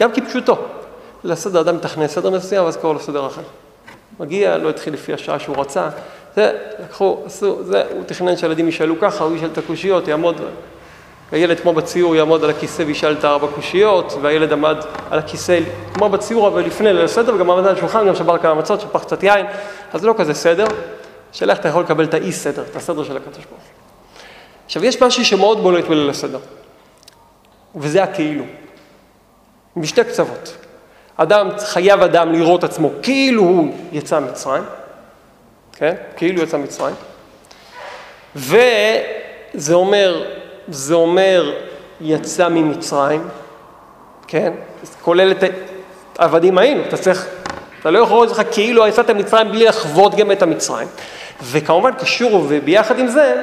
גם כפשוטו. הסדר אדם מתכנן סדר מסוים, ואז קורא לו סדר אחר. מגיע, לא התחיל לפי השעה שהוא רצה. זה, לקחו, עשו, זה, הוא תכנן שהילדים ישאלו ככה, הוא ישאל את הקושיות, יעמוד הילד כמו בציור יעמוד על הכיסא וישאל את הארבע קושיות, והילד עמד על הכיסא כמו בציור אבל לפני ליל הסדר, וגם עמד על השולחן, גם שבר כמה מצות, שפך קצת יין, אז זה לא כזה סדר. השאלה איך אתה יכול לקבל את האי סדר, את הסדר של הקדוש ברוך. עכשיו יש משהו שמאוד בולט בליל הסדר, וזה הכאילו, משתי קצוות. אדם, חייב אדם לראות עצמו כאילו הוא יצא מצרים, כן? כאילו יצא מצרים, וזה אומר זה אומר יצא ממצרים, כן? זה כולל את עבדים היינו, אתה צריך, אתה לא יכול לראות לך כאילו יצאת ממצרים בלי לחוות גם את המצרים. וכמובן קשור וביחד עם זה,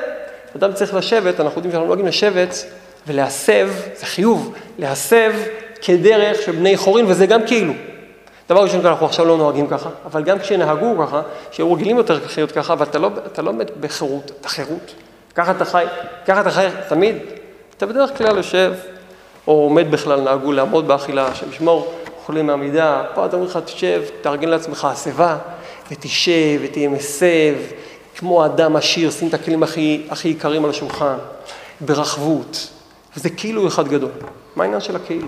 אדם צריך לשבת, אנחנו יודעים שאנחנו נוהגים לשבת ולהסב, זה חיוב, להסב כדרך של בני חורין, וזה גם כאילו. דבר ראשון, אנחנו עכשיו לא נוהגים ככה, אבל גם כשנהגו ככה, שהיו רגילים יותר לחיות ככה, אבל אתה לא, לא מת בחירות, אתה חירות. ככה אתה חי, ככה אתה חי תמיד. אתה בדרך כלל יושב, או עומד בכלל, נהגו לעמוד באכילה, שמשמור אוכלים מעמידה, פה אתה אומר לך, תשב, תארגן לעצמך הסבה, ותשב, ותהיה מסב, כמו אדם עשיר, שים את הכלים הכי, הכי יקרים על השולחן, ברחבות, וזה כאילו אחד גדול. מה העניין של הכאילו?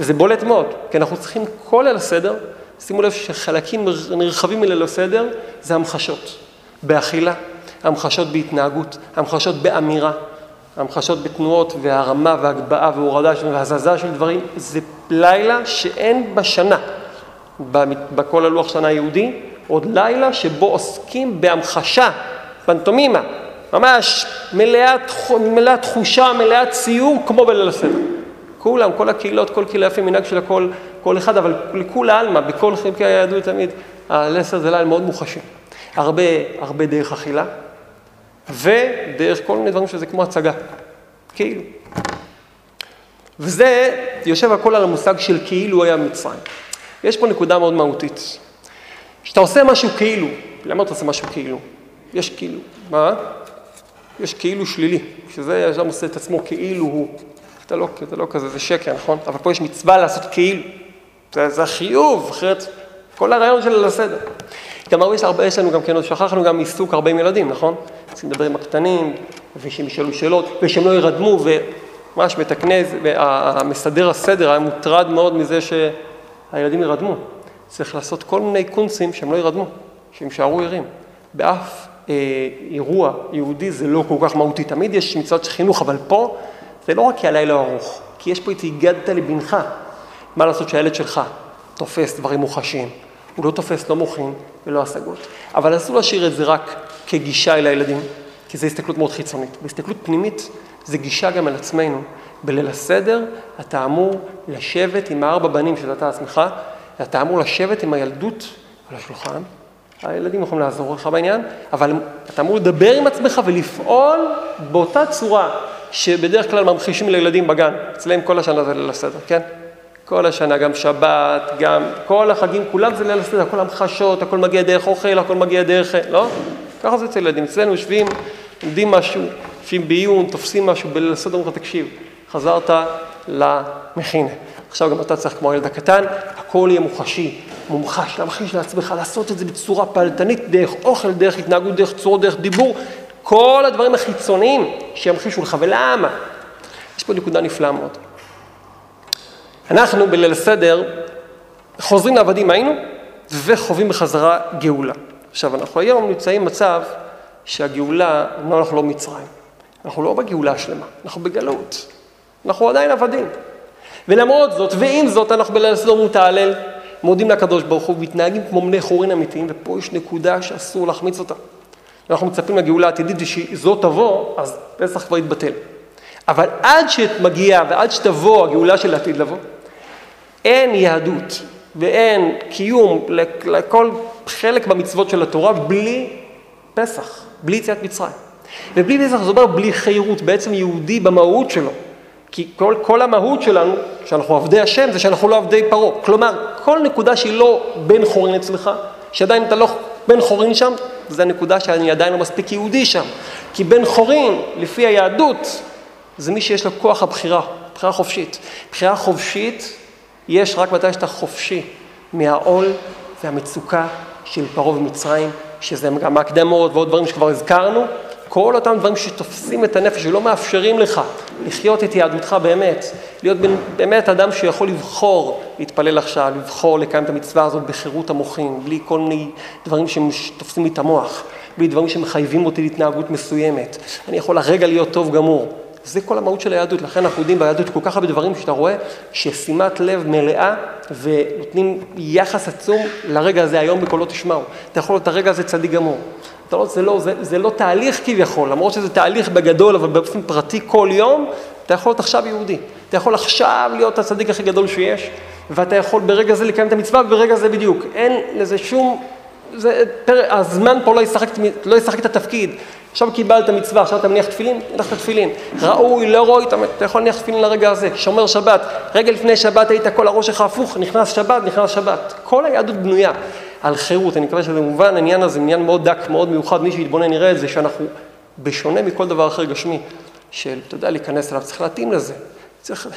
וזה בולט מאוד, כי אנחנו צריכים כל ליל הסדר, שימו לב שחלקים נרחבים מליל הסדר זה המחשות, באכילה, המחשות בהתנהגות, המחשות באמירה, המחשות בתנועות והרמה והגבהה והורדה והזזה של דברים, זה לילה שאין בשנה, בכל הלוח שנה היהודי, עוד לילה שבו עוסקים בהמחשה, פנטומימה, ממש מלאת, מלאה תחושה, מלאת ציור, כמו בליל הסדר. כולם, כל הקהילות, כל קהילה יפי מנהג של הכל, כל אחד, אבל לכולי עלמא, בכל חלקי היהדות תמיד, הליל הסדר זה לילה מאוד מוחשי. הרבה, הרבה דרך אכילה, ודרך כל מיני דברים שזה כמו הצגה, כאילו. וזה יושב הכל על המושג של כאילו היה מצרים. יש פה נקודה מאוד מהותית. כשאתה עושה משהו כאילו, למה אתה עושה משהו כאילו? יש כאילו, מה? יש כאילו שלילי, שזה ישר עושה את עצמו כאילו הוא. אתה לא, אתה לא כזה, זה שקר, נכון? אבל פה יש מצווה לעשות כאילו. זה, זה החיוב, אחרת כל הרעיון של הסדר. הרבה יש לנו גם כן, שכחנו גם עיסוק הרבה עם ילדים, נכון? צריכים לדבר עם הקטנים, ושהם ישאלו שאלות, ושהם לא ירדמו, וממש מתקנה, המסדר הסדר היה מוטרד מאוד מזה שהילדים ירדמו. צריך לעשות כל מיני קונסים שהם לא ירדמו, שהם יישארו ערים. באף אה, אירוע יהודי זה לא כל כך מהותי. תמיד יש מצוות חינוך, אבל פה זה לא רק כי הלילה ארוך, כי יש פה את הגדת לבנך. מה לעשות שהילד שלך תופס דברים מוחשיים. הוא לא תופס לא מוחין ולא השגות. אבל אסור להשאיר את זה רק כגישה אל הילדים, כי זו הסתכלות מאוד חיצונית. בהסתכלות פנימית זה גישה גם על עצמנו. בליל הסדר אתה אמור לשבת עם הארבע בנים שאתה עצמך, אתה אמור לשבת עם הילדות על השולחן. הילדים יכולים לעזור לך בעניין, אבל אתה אמור לדבר עם עצמך ולפעול באותה צורה שבדרך כלל ממחישים לילדים בגן. אצלם כל השנה זה ליל הסדר, כן? כל השנה, גם שבת, גם כל החגים, כולם זה ליל הסדר, הכל המחשות, הכל מגיע דרך אוכל, הכל מגיע דרך... לא? ככה זה אצל ילדים. אצלנו יושבים, לומדים משהו, יושבים בעיון, תופסים משהו בליל הסדר, אומרים לך, תקשיב, חזרת למכינה. עכשיו גם אתה צריך, כמו הילד הקטן, הכל יהיה מוחשי, מומחש, להמחיש לעצמך, לעשות את זה בצורה פעלתנית, דרך אוכל, דרך התנהגות, דרך צורות, דרך דיבור, כל הדברים החיצוניים שימחישו לך. ולמה? יש פה נקודה נפלאה מאוד. אנחנו בליל הסדר חוזרים לעבדים היינו וחווים בחזרה גאולה. עכשיו, אנחנו היום נמצאים במצב שהגאולה, אמנם אנחנו לא מצרים, אנחנו לא בגאולה השלמה, אנחנו בגלות, אנחנו עדיין עבדים. ולמרות זאת, ועם זאת, אנחנו בליל הסדר מותעלל, מודים לקדוש ברוך הוא, מתנהגים כמו בני חורין אמיתיים, ופה יש נקודה שאסור להחמיץ אותה. אנחנו מצפים לגאולה העתידית, ושזאת תבוא, אז פסח כבר יתבטל. אבל עד שמגיעה ועד שתבוא הגאולה של העתיד לבוא, אין יהדות ואין קיום לכל חלק במצוות של התורה בלי פסח, בלי יציאת מצרים. ובלי פסח זה אומר בלי חירות, בעצם יהודי במהות שלו. כי כל, כל המהות שלנו, שאנחנו עבדי השם, זה שאנחנו לא עבדי פרעה. כלומר, כל נקודה שהיא לא בן חורין אצלך, שעדיין אתה לא בן חורין שם, זה הנקודה שאני עדיין לא מספיק יהודי שם. כי בן חורין, לפי היהדות, זה מי שיש לו כוח הבחירה, בחירה חופשית. בחירה חופשית יש רק מתי שאתה חופשי מהעול והמצוקה של פרעה ומצרים, שזה גם ההקדמות ועוד דברים שכבר הזכרנו, כל אותם דברים שתופסים את הנפש ולא מאפשרים לך לחיות את יהדותך באמת, להיות באמת אדם שיכול לבחור להתפלל עכשיו, לבחור לקיים את המצווה הזאת בחירות המוחים, בלי כל מיני דברים שתופסים לי את המוח, בלי דברים שמחייבים אותי להתנהגות מסוימת. אני יכול הרגע להיות טוב גמור. זה כל המהות של היהדות, לכן אנחנו יודעים ביהדות כל כך הרבה דברים שאתה רואה ששימת לב מלאה ונותנים יחס עצום לרגע הזה, היום בקולו תשמעו. אתה יכול להיות הרגע הזה צדיק גמור. לא, זה, לא, זה, זה לא תהליך כביכול, למרות שזה תהליך בגדול, אבל באופן פרטי כל יום, אתה יכול להיות עכשיו יהודי. אתה יכול עכשיו להיות הצדיק הכי גדול שיש, ואתה יכול ברגע זה לקיים את המצווה, וברגע זה בדיוק. אין לזה שום... זה, פר, הזמן פה לא ישחק, לא ישחק את התפקיד. עכשיו קיבלת מצווה, עכשיו אתה מניח תפילין, הנחת תפילין. ראוי, לא ראוי, אתה יכול להניח תפילין לרגע הזה. שומר שבת, רגע לפני שבת היית כל הראש שלך הפוך, נכנס שבת, נכנס שבת. כל היהדות בנויה על חירות, אני מקווה שזה מובן, העניין הזה עניין מאוד דק, מאוד מיוחד, מי שיתבונן יראה את זה, שאנחנו, בשונה מכל דבר אחר גשמי, של, אתה יודע, להיכנס אליו, צריך להתאים לזה. צריך,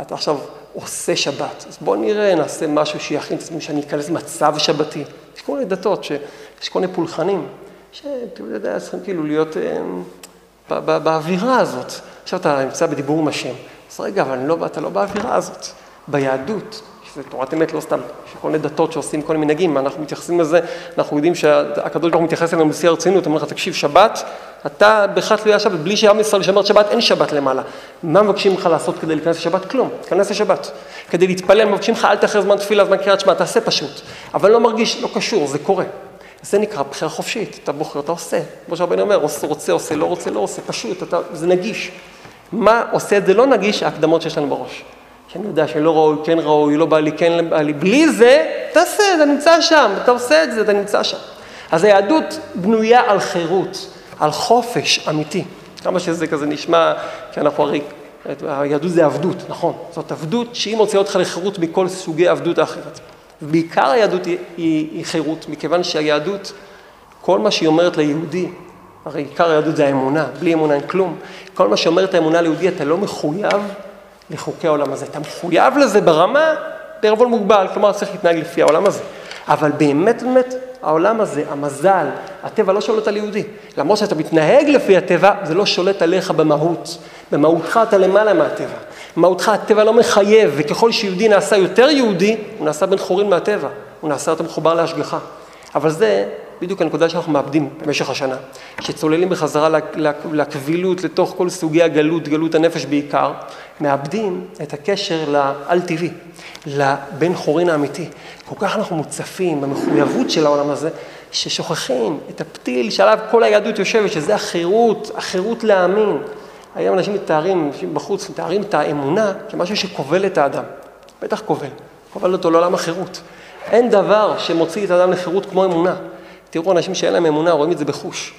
אתה עכשיו עושה שבת, אז בוא נראה, נעשה משהו שיכין את עצמי, שאני אכנס למצב שבתי. יש כל מיני דתות, שיש כל מיני פולחנים. שאתה יודע, צריכים כאילו להיות אה, באווירה הזאת. עכשיו אתה נמצא בדיבור עם השם, אז רגע, אבל לא, אתה לא באווירה הזאת. ביהדות, שזה תורת אמת, לא סתם, יש כל מיני דתות שעושים כל מיני מנהגים, אנחנו מתייחסים לזה, אנחנו יודעים שהקדוש ברוך הוא מתייחס אלינו בשיא הרצינות, אומר לך, תקשיב, שבת, אתה בכלל תלויה שבת, בלי שעם ישראל שומר שבת, אין שבת למעלה. מה מבקשים ממך לעשות כדי להיכנס לשבת? כלום, תיכנס לשבת. כדי להתפלל, מבקשים לך, אל תאחר זמן תפילה, זמן קריאת שמע, תעשה פשוט. אבל לא מרגיש, לא קשור, זה קורה. זה נקרא בחירה חופשית, אתה בוחר, אתה עושה. כמו שהרבן אומר, רוצה, עושה, לא רוצה, לא עושה, פשוט, אתה, זה נגיש. מה עושה את זה לא נגיש? ההקדמות שיש לנו בראש. שאני יודע שלא ראוי, כן ראוי, לא בא לי, כן בא לי. בלי זה, תעשה, אתה נמצא שם, אתה עושה את זה, אתה נמצא שם. אז היהדות בנויה על חירות, על חופש אמיתי. כמה שזה כזה נשמע, כי אנחנו הרי, היהדות זה עבדות, נכון. זאת עבדות שהיא מוציאה אותך לחירות מכל סוגי עבדות האחרת. ובעיקר היהדות היא, היא, היא חירות, מכיוון שהיהדות, כל מה שהיא אומרת ליהודי, הרי עיקר היהדות זה האמונה, בלי אמונה אין כלום. כל מה שאומרת האמונה ליהודי, אתה לא מחויב לחוקי העולם הזה. אתה מחויב לזה ברמה, בערבון מוגבל, כלומר צריך להתנהג לפי העולם הזה. אבל באמת באמת, העולם הזה, המזל, הטבע לא שולט על יהודי. למרות שאתה מתנהג לפי הטבע, זה לא שולט עליך במהות. במהותך אתה למעלה מהטבע. מהותך הטבע לא מחייב, וככל שיהודי נעשה יותר יהודי, הוא נעשה בן חורין מהטבע, הוא נעשה יותר מחובר להשגחה. אבל זה בדיוק הנקודה שאנחנו מאבדים במשך השנה, שצוללים בחזרה לקבילות, לתוך כל סוגי הגלות, גלות הנפש בעיקר, מאבדים את הקשר לאל-טבעי, לבן חורין האמיתי. כל כך אנחנו מוצפים במחויבות של העולם הזה, ששוכחים את הפתיל שעליו כל היהדות יושבת, שזה החירות, החירות להאמין. היום אנשים מתארים, אנשים בחוץ מתארים את האמונה כמשהו שכובל את האדם. בטח כובל, כובל אותו לעולם החירות. אין דבר שמוציא את האדם לחירות כמו אמונה. תראו, אנשים שאין להם אמונה רואים את זה בחוש.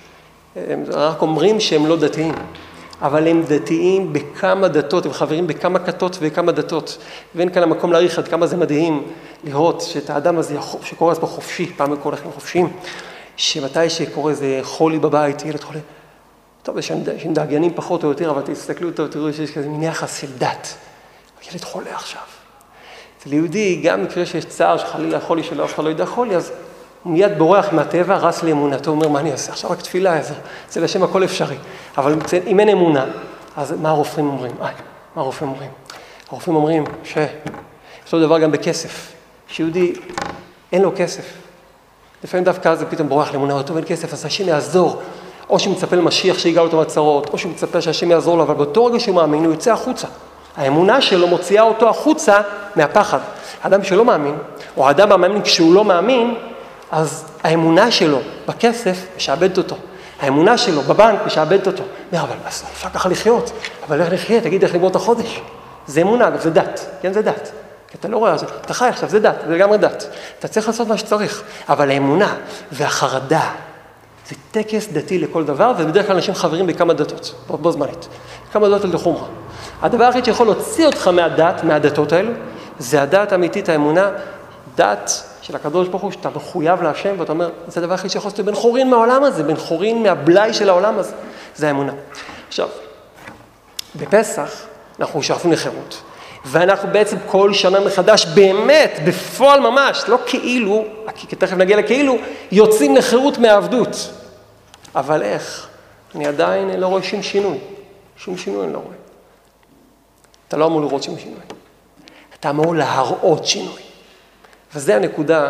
הם רק אומרים שהם לא דתיים. אבל הם דתיים בכמה דתות, הם חברים בכמה כתות וכמה דתות. ואין כאן המקום להעריך עד כמה זה מדהים לראות שאת האדם הזה שקורא לעצמו חופשי, פעם הכל לכם חופשיים, שמתי שקורה איזה חולי בבית, ילד חולה, טוב, יש שם דאגיינים פחות או יותר, אבל תסתכלו טוב, תראו שיש כזה מין יחס של דת. ילד חולה עכשיו. אצל יהודי, גם מקרה שיש צער שחלילה חולי שלא אף אחד לא ידע חולי, אז הוא מיד בורח מהטבע, רץ לאמונתו, אומר, מה אני אעשה? עכשיו רק תפילה, איזה, אצל השם הכל אפשרי. אבל אם אין אמונה, אז מה הרופאים אומרים? איי, מה הרופאים אומרים? הרופאים אומרים שיש לו דבר גם בכסף. שיהודי, אין לו כסף. לפעמים דווקא זה פתאום בורח לאמונה, אותו אין כסף, אז השם יעזור. או שהוא מצפה למשיח שיגאל אותו מהצרות, או שהוא מצפה שהשם יעזור לו, אבל באותו רגע שהוא מאמין, הוא יוצא החוצה. האמונה שלו מוציאה אותו החוצה מהפחד. אדם שלא מאמין, או אדם המאמין כשהוא לא מאמין, אז האמונה שלו בכסף משעבדת אותו. האמונה שלו בבנק משעבדת אותו. אומר, אבל אפשר ככה לחיות, אבל איך נחיה? תגיד איך לגמור את החודש. זה אמונה, אגב, זה דת. כן, זה דת. כי אתה לא רואה, אתה חי עכשיו, זה דת, זה לגמרי דת. אתה צריך לעשות מה שצריך. אבל האמונה והחרדה, זה טקס דתי לכל דבר, ובדרך כלל אנשים חברים בכמה דתות, בו, בו זמנית. כמה דתות לחומרה. הדבר היחיד שיכול להוציא אותך מהדת, מהדתות האלו, זה הדת האמיתית, האמונה, דת של הקדוש ברוך הוא, שאתה מחויב להשם, ואתה אומר, זה הדבר היחיד שיכול לעשות בן חורין מהעולם הזה, בן חורין מהבלאי של העולם הזה, זה האמונה. עכשיו, בפסח אנחנו שואפים לחירות, ואנחנו בעצם כל שנה מחדש, באמת, בפועל ממש, לא כאילו, כי תכף נגיע לכאילו, יוצאים לחירות מהעבדות. אבל איך? אני עדיין לא רואה שום שינוי. שום שינוי אני לא רואה. אתה לא אמור לראות שום שינוי. אתה אמור להראות שינוי. וזו הנקודה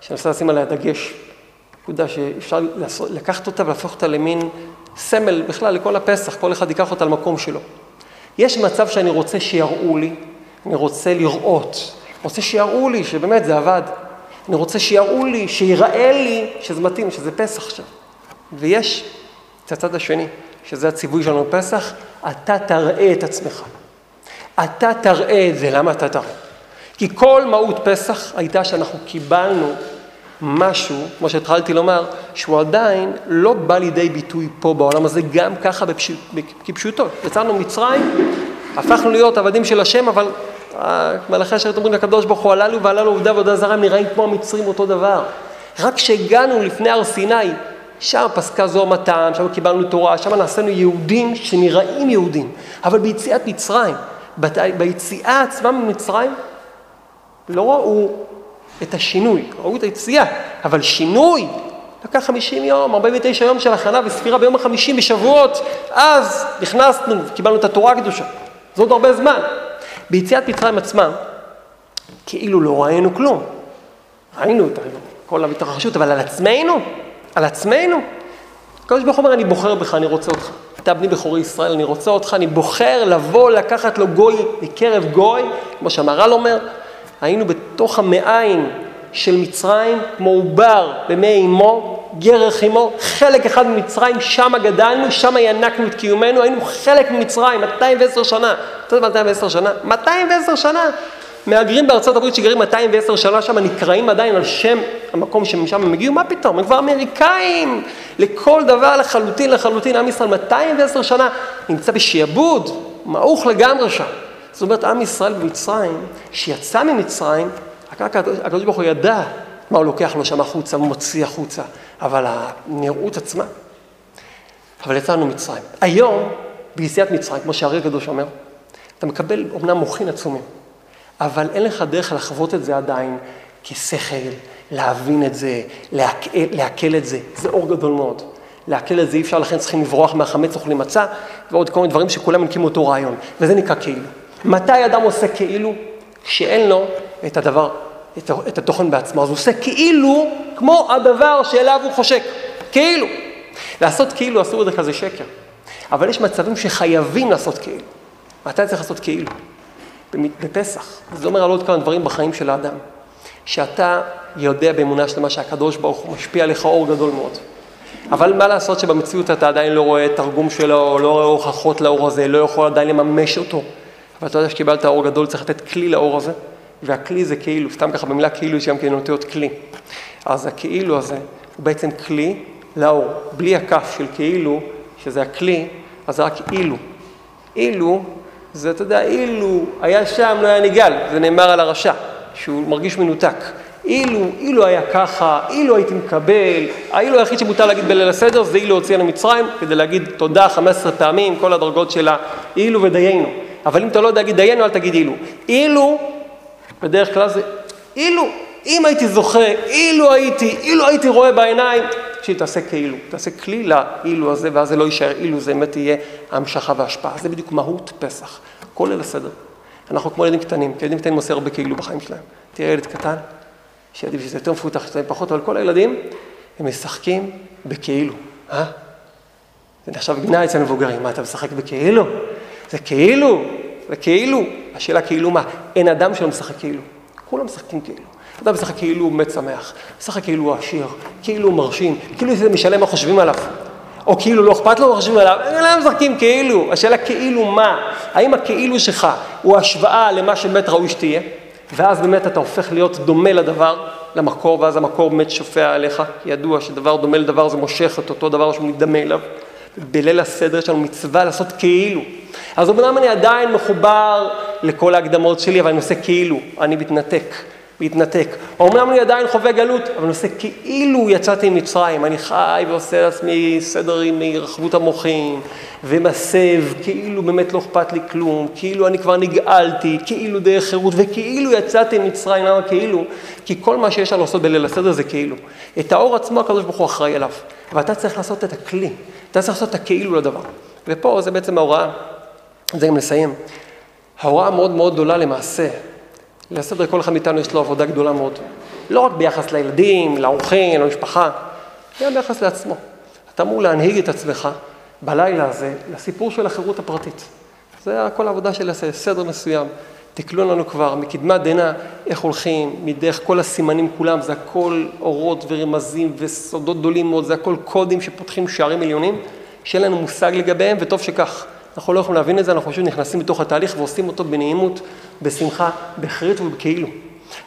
שאני רוצה לשים עליה דגש. נקודה שאפשר לעשות, לקחת אותה ולהפוך אותה למין סמל בכלל לכל הפסח, כל אחד ייקח אותה למקום שלו. יש מצב שאני רוצה שיראו לי, אני רוצה לראות, רוצה שיראו לי שבאמת זה עבד. אני רוצה שיראו לי, שיראה לי שזה מתאים, שזה פסח עכשיו. ויש את הצד השני, שזה הציווי שלנו בפסח, אתה תראה את עצמך. אתה תראה את זה, למה אתה תראה? כי כל מהות פסח הייתה שאנחנו קיבלנו משהו, כמו שהתחלתי לומר, שהוא עדיין לא בא לידי ביטוי פה בעולם הזה, גם ככה בפשוט, כפשוטו. יצאנו מצרים, הפכנו להיות עבדים של השם, אבל מלאכי השרת אומרים לקדוש ברוך הוא, הללו והללו עובדה ועובדה זרה, נראים כמו המצרים אותו דבר. רק כשהגענו לפני הר סיני, שם פסקה זו המטעם, שם קיבלנו תורה, שם נעשינו יהודים שנראים יהודים. אבל ביציאת מצרים, ביציאה עצמה ממצרים, לא ראו את השינוי, ראו את היציאה, אבל שינוי לקח 50 יום, 49 יום של הכנה וספירה ביום החמישים בשבועות, אז נכנסנו, קיבלנו את התורה הקדושה. זה עוד הרבה זמן. ביציאת מצרים עצמה, כאילו לא ראינו כלום. ראינו את כל ההתרחשות, אבל על עצמנו, על עצמנו. הקדוש ברוך הוא אומר, אני בוחר בך, אני רוצה אותך. אתה בני בכורי ישראל, אני רוצה אותך, אני בוחר לבוא, לקחת לו גוי מקרב גוי, כמו שהמהר"ל אומר, היינו בתוך המעיים של מצרים, כמו עובר במי אמו, גרך אמו, חלק אחד ממצרים, שם גדלנו, שם ינקנו את קיומנו, היינו חלק ממצרים, 210 שנה. אתה יודע מה 210 שנה? 210 שנה. מהגרים בארצות הברית שגרים 210 שנה שם נקראים עדיין על שם המקום שמשם הם הגיעו, מה פתאום? הם כבר אמריקאים לכל דבר לחלוטין לחלוטין, עם ישראל 210 שנה נמצא בשעבוד, מעוך לגמרי שם. זאת אומרת, עם ישראל במצרים, שיצא ממצרים, הקדוש ברוך הוא ידע מה הוא לוקח לו שם החוצה, הוא מוציא החוצה, אבל הנראות עצמה. אבל יצאנו מצרים. היום, ביציאת מצרים, כמו שהרי הקדוש אומר, אתה מקבל אומנם מוחין עצומים, אבל אין לך דרך לחוות את זה עדיין כשכל, להבין את זה, לעכל, את זה. זה אור גדול מאוד. לעכל את זה אי אפשר, לכן צריכים לברוח מהחמץ אוכלים מצה, ועוד כל מיני דברים שכולם מנקים אותו רעיון. וזה נקרא כאילו. מתי אדם עושה כאילו? שאין לו את הדבר, את, את התוכן בעצמו. אז הוא עושה כאילו כמו הדבר שאליו הוא חושק. כאילו. לעשות כאילו אסור בדרך כלל זה שקר. אבל יש מצבים שחייבים לעשות כאילו. מתי צריך לעשות כאילו? בפסח. זה אומר על עוד כמה דברים בחיים של האדם. שאתה יודע באמונה שלמה שהקדוש ברוך הוא משפיע עליך אור גדול מאוד. אבל מה לעשות שבמציאות אתה עדיין לא רואה תרגום שלו, לא רואה הוכחות לאור הזה, לא יכול עדיין לממש אותו. אבל אתה יודע שקיבלת אור גדול, צריך לתת כלי לאור הזה, והכלי זה כאילו, סתם ככה במילה כאילו יש גם כן אותיות כלי. אז הכאילו הזה הוא בעצם כלי לאור. בלי הכף של כאילו, שזה הכלי, אז זה רק אילו. אילו, זה, אתה יודע, אילו היה שם, לא היה נגאל, זה נאמר על הרשע, שהוא מרגיש מנותק. אילו, אילו היה ככה, אילו הייתי מקבל, האילו היחיד שמותר להגיד בליל הסדר זה אילו הוציאה למצרים, כדי להגיד תודה 15 פעמים, כל הדרגות של האילו ודיינו. אבל אם אתה לא יודע להגיד דיינו, אל תגיד אילו. אילו, בדרך כלל זה אילו, אם הייתי זוכה, אילו הייתי, אילו הייתי רואה בעיניים, שהיא תעשה כאילו, תעשה כלי לאילו הזה, ואז זה לא יישאר אילו, זה באמת יהיה המשכה והשפעה. זה בדיוק מהות פסח, כל ליל הסדר. אנחנו כמו ילדים קטנים, כי ילדים קטנים עושים הרבה כאילו בחיים שלהם. תראה ילד קטן, יש ילדים שזה יותר מפותח, שזה פחות, אבל כל הילדים, הם משחקים בכאילו, אה? זה נחשב גנאי אצל מבוגרים, מה אתה משחק בכאילו? זה כאילו, זה כאילו. השאלה כאילו מה? אין אדם שלא משחק כאילו. כולם משחקים כאילו. אדם משחק כאילו הוא מת שמח, משחק כאילו הוא עשיר, כאילו הוא מרשים, כאילו זה משלם מה חושבים עליו. או כאילו לא אכפת לו מה חושבים עליו, הם לא משחקים כאילו. השאלה כאילו מה? האם הכאילו שלך הוא השוואה למה שבאמת ראוי שתהיה? ואז באמת אתה הופך להיות דומה לדבר, למקור, ואז המקור באמת שופע עליך. ידוע שדבר דומה לדבר זה מושך את אותו דבר שהוא מתדמה אליו. בליל הסדר יש לנו מצווה לעשות כאילו. אז אמנם אני עדיין מחובר לכל ההקדמות שלי, אבל אני עושה כאילו, אני מתנתק. מתנתק. אמנם אני עדיין חווה גלות, אבל אני עושה כאילו יצאתי ממצרים. אני חי ועושה לעצמי סדר עם רחבות המוחים, ומסב, כאילו באמת לא אכפת לי כלום, כאילו אני כבר נגאלתי, כאילו דרך חירות, וכאילו יצאתי ממצרים. למה כאילו? כי כל מה שיש לנו לעשות בליל הסדר זה כאילו. את האור עצמו הקדוש ברוך הוא אחראי עליו, ואתה צריך לעשות את הכלי, אתה צריך לעשות את הכאילו לדבר. ופה זה בעצם ההוראה, זה גם לסיים. ההוראה מאוד מאוד גדולה למעשה, לסדר כל אחד מאיתנו יש לו עבודה גדולה מאוד. לא רק ביחס לילדים, לאורחים, למשפחה, גם ביחס לעצמו. אתה אמור להנהיג את עצמך בלילה הזה לסיפור של החירות הפרטית. זה כל העבודה של סדר מסוים. תקלו לנו כבר מקדמת דנא איך הולכים, מדרך כל הסימנים כולם, זה הכל אורות ורמזים וסודות גדולים מאוד, זה הכל קודים שפותחים שערים עליונים, שאין לנו מושג לגביהם, וטוב שכך. אנחנו לא יכולים להבין את זה, אנחנו פשוט נכנסים לתוך התהליך ועושים אותו בנעימות, בשמחה, בחרית ובכאילו.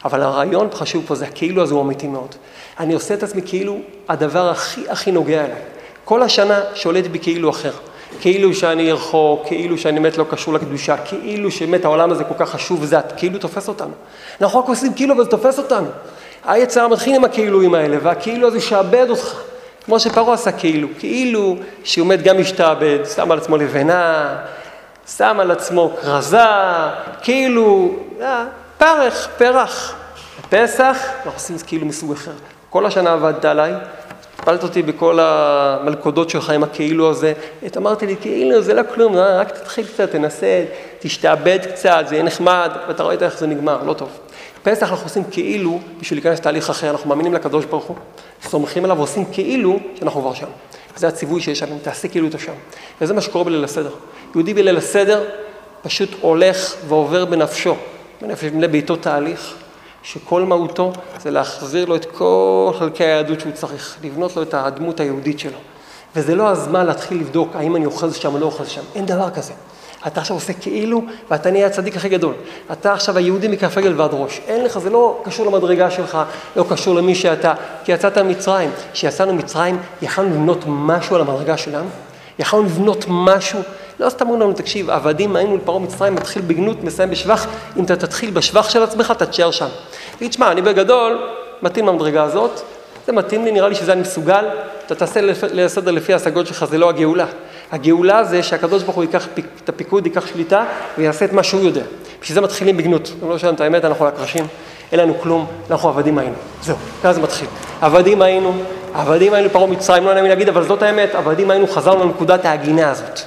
אבל הרעיון חשוב פה, זה הכאילו הזה הוא אמיתי מאוד. אני עושה את עצמי כאילו הדבר הכי הכי נוגע אליי. כל השנה שולט בי כאילו אחר. כאילו שאני רחוק, כאילו שאני באמת לא קשור לקדושה, כאילו שבאמת העולם הזה כל כך חשוב וזה כאילו תופס אותנו. אנחנו רק עושים כאילו וזה תופס אותנו. היצר מתחיל עם הכאילויים האלה, והכאילו הזה שעבד אותך. כמו שפרעה עשה כאילו, כאילו שהוא מת גם משתעבד, שם על עצמו לבנה, שם על עצמו כרזה, כאילו, אה, פרח, פרח. בפסח אנחנו עושים כאילו מסוג אחר. כל השנה עבדת עליי, הפלת אותי בכל המלכודות שלך עם הכאילו הזה. את אמרתי לי, כאילו זה לא כלום, אה, רק תתחיל קצת, תנסה, תשתעבד קצת, זה יהיה נחמד, ואתה ראית איך זה נגמר, לא טוב. פסח אנחנו עושים כאילו בשביל להיכנס לתהליך אחר, אנחנו מאמינים לקדוש ברוך הוא, סומכים עליו ועושים כאילו שאנחנו כבר שם. זה הציווי שיש לנו, תעשה כאילו אתה שם. וזה מה שקורה בליל הסדר. יהודי בליל הסדר פשוט הולך ועובר בנפשו, בנפש לביתו תהליך, שכל מהותו זה להחזיר לו את כל חלקי היהדות שהוא צריך, לבנות לו את הדמות היהודית שלו. וזה לא הזמן להתחיל לבדוק האם אני אוחז שם או לא אוחז שם, אין דבר כזה. אתה עכשיו עושה כאילו, ואתה נהיה הצדיק הכי גדול. אתה עכשיו היהודי מכף רגל ועד ראש. אין לך, זה לא קשור למדרגה שלך, לא קשור למי שאתה, כי יצאת ממצרים. כשיצאנו ממצרים, יכלנו לבנות משהו על המדרגה שלנו? יכלנו לבנות משהו? לא סתם אמרו לנו, תקשיב, עבדים היינו לפרעה מצרים, מתחיל בגנות, מסיים בשבח. אם אתה תתחיל בשבח של עצמך, אתה תשאר שם. תגיד, שמע, אני בגדול מתאים למדרגה הזאת, זה מתאים לי, נראה לי שזה אני מסוגל, אתה תעשה לסדר לפי ההשגות שלך, זה לא הגאולה. הגאולה זה שהקדוש ברוך הוא ייקח את הפיקוד, ייקח שליטה ויעשה את מה שהוא יודע. בשביל זה מתחילים בגנות. אם לא שלנו את האמת, אנחנו רק ראשים, אין לנו כלום, אנחנו עבדים היינו. זהו, ככה זה מתחיל. עבדים היינו, עבדים היינו פרעה מצרים, לא נעים להגיד, אבל זאת האמת, עבדים היינו, חזרנו לנקודת ההגינה הזאת.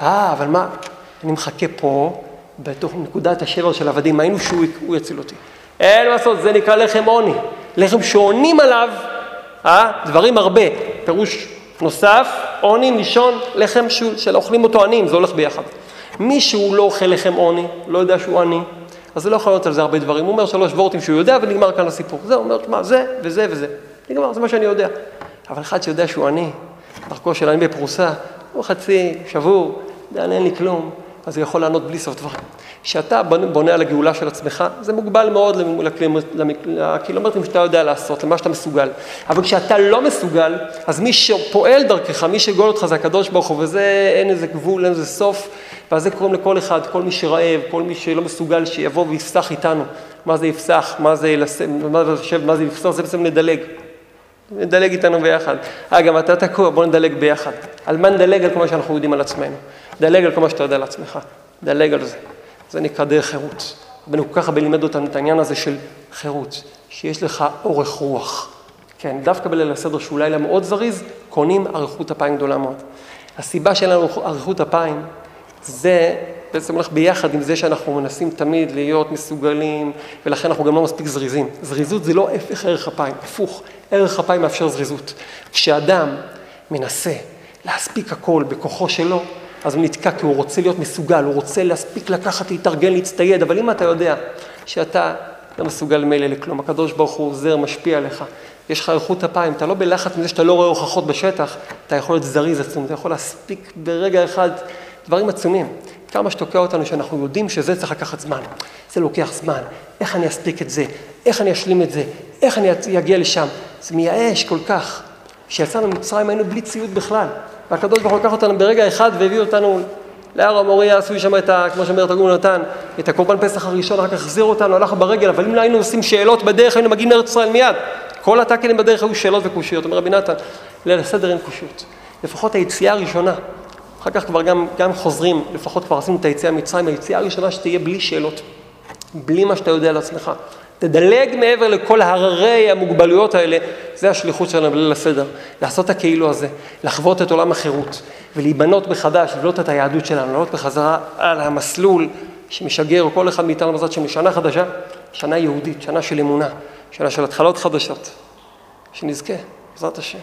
אה, אבל מה, אני מחכה פה, בתוך נקודת השבר של עבדים היינו, שהוא יציל אותי. אין מה לעשות, זה נקרא לחם עוני. לחם שעונים עליו, אה, דברים הרבה. פירוש נוסף, עוני, לישון, לחם של אוכלים אותו עניים, זה הולך ביחד. מי שהוא לא אוכל לחם עוני, לא יודע שהוא עני, אז זה לא יכול להיות על זה הרבה דברים. הוא אומר שלוש וורטים שהוא יודע ונגמר כאן הסיפור. זה אומר, מה, זה וזה וזה. נגמר, זה מה שאני יודע. אבל אחד שיודע שהוא עני, דרכו של עני בפרוסה, הוא חצי, שבור, אין לי כלום, אז הוא יכול לענות בלי סוף דברים. כשאתה בונה על הגאולה של עצמך, זה מוגבל מאוד לקילומטרים שאתה יודע לעשות, למה שאתה מסוגל. אבל כשאתה לא מסוגל, אז מי שפועל דרכך, מי שגול אותך זה הקדוש ברוך הוא, וזה אין איזה גבול, אין איזה סוף, ואז זה קוראים לכל אחד, כל מי שרעב, כל מי שלא מסוגל, שיבוא ויפסח איתנו. מה זה יפסח, מה זה לסם, מה זה, יפסח, זה בעצם לדלג. נדלג איתנו ביחד. אה, גם אתה תקוע, בוא נדלג ביחד. על מה נדלג? על כל מה שאנחנו יודעים על עצמנו. דלג על כל מה שאתה יודע על עצמך. דלג על זה. זה נקרא דרך חירות. רבנו כל כך הרבה לימד אותנו את העניין הזה של חירות, שיש לך אורך רוח. כן, דווקא בליל הסדר שהוא לילה מאוד זריז, קונים אריכות אפיים גדולה מאוד. הסיבה שלנו אריכות אפיים זה בעצם הולך ביחד עם זה שאנחנו מנסים תמיד להיות מסוגלים, ולכן אנחנו גם לא מספיק זריזים. זריזות זה לא הפך ערך אפיים, הפוך, ערך אפיים מאפשר זריזות. כשאדם מנסה להספיק הכל בכוחו שלו, אז הוא נתקע כי הוא רוצה להיות מסוגל, הוא רוצה להספיק לקחת, להתארגן, להצטייד, אבל אם אתה יודע שאתה לא מסוגל מילא לכלום, הקדוש ברוך הוא עוזר, משפיע עליך, יש לך איכות אפיים, אתה לא בלחץ מזה שאתה לא רואה הוכחות בשטח, אתה יכול להיות זריז עצום, אתה יכול להספיק ברגע אחד דברים עצומים. כמה שתוקע אותנו שאנחנו יודעים שזה צריך לקחת זמן, זה לוקח זמן, איך אני אספיק את זה, איך אני אשלים את זה, איך אני אגיע לשם, זה מייאש כל כך. כשיצאנו ממצרים היינו בלי ציוד בכלל. והקדוש ברוך הוא לקח אותנו ברגע אחד והביא אותנו להר המוריה, עשו שם את ה... כמו שאומר תרגום נתן, את הקורבן פסח הראשון, אחר כך החזיר אותנו, הלכנו ברגל, אבל אם לא היינו עושים שאלות בדרך, היינו מגיעים לארץ ישראל מיד. כל הטאקלים בדרך היו שאלות וקושיות. אומר רבי נתן, ליל הסדר אין קושיות. לפחות היציאה הראשונה, אחר כך כבר גם, גם חוזרים, לפחות כבר עשינו את היציאה ממצרים, היציאה הראשונה שתהיה בלי שאלות, בלי מה שאתה יודע על עצמך. תדלג מעבר לכל הררי המוגבלויות האלה, זה השליחות שלנו בליל הסדר, לעשות את הכאילו הזה, לחוות את עולם החירות, ולהיבנות מחדש, לבנות את היהדות שלנו, לעלות בחזרה על המסלול שמשגר כל אחד מאיתנו בזאת שם לשנה חדשה, שנה יהודית, שנה של אמונה, שנה של התחלות חדשות, שנזכה, בעזרת השם.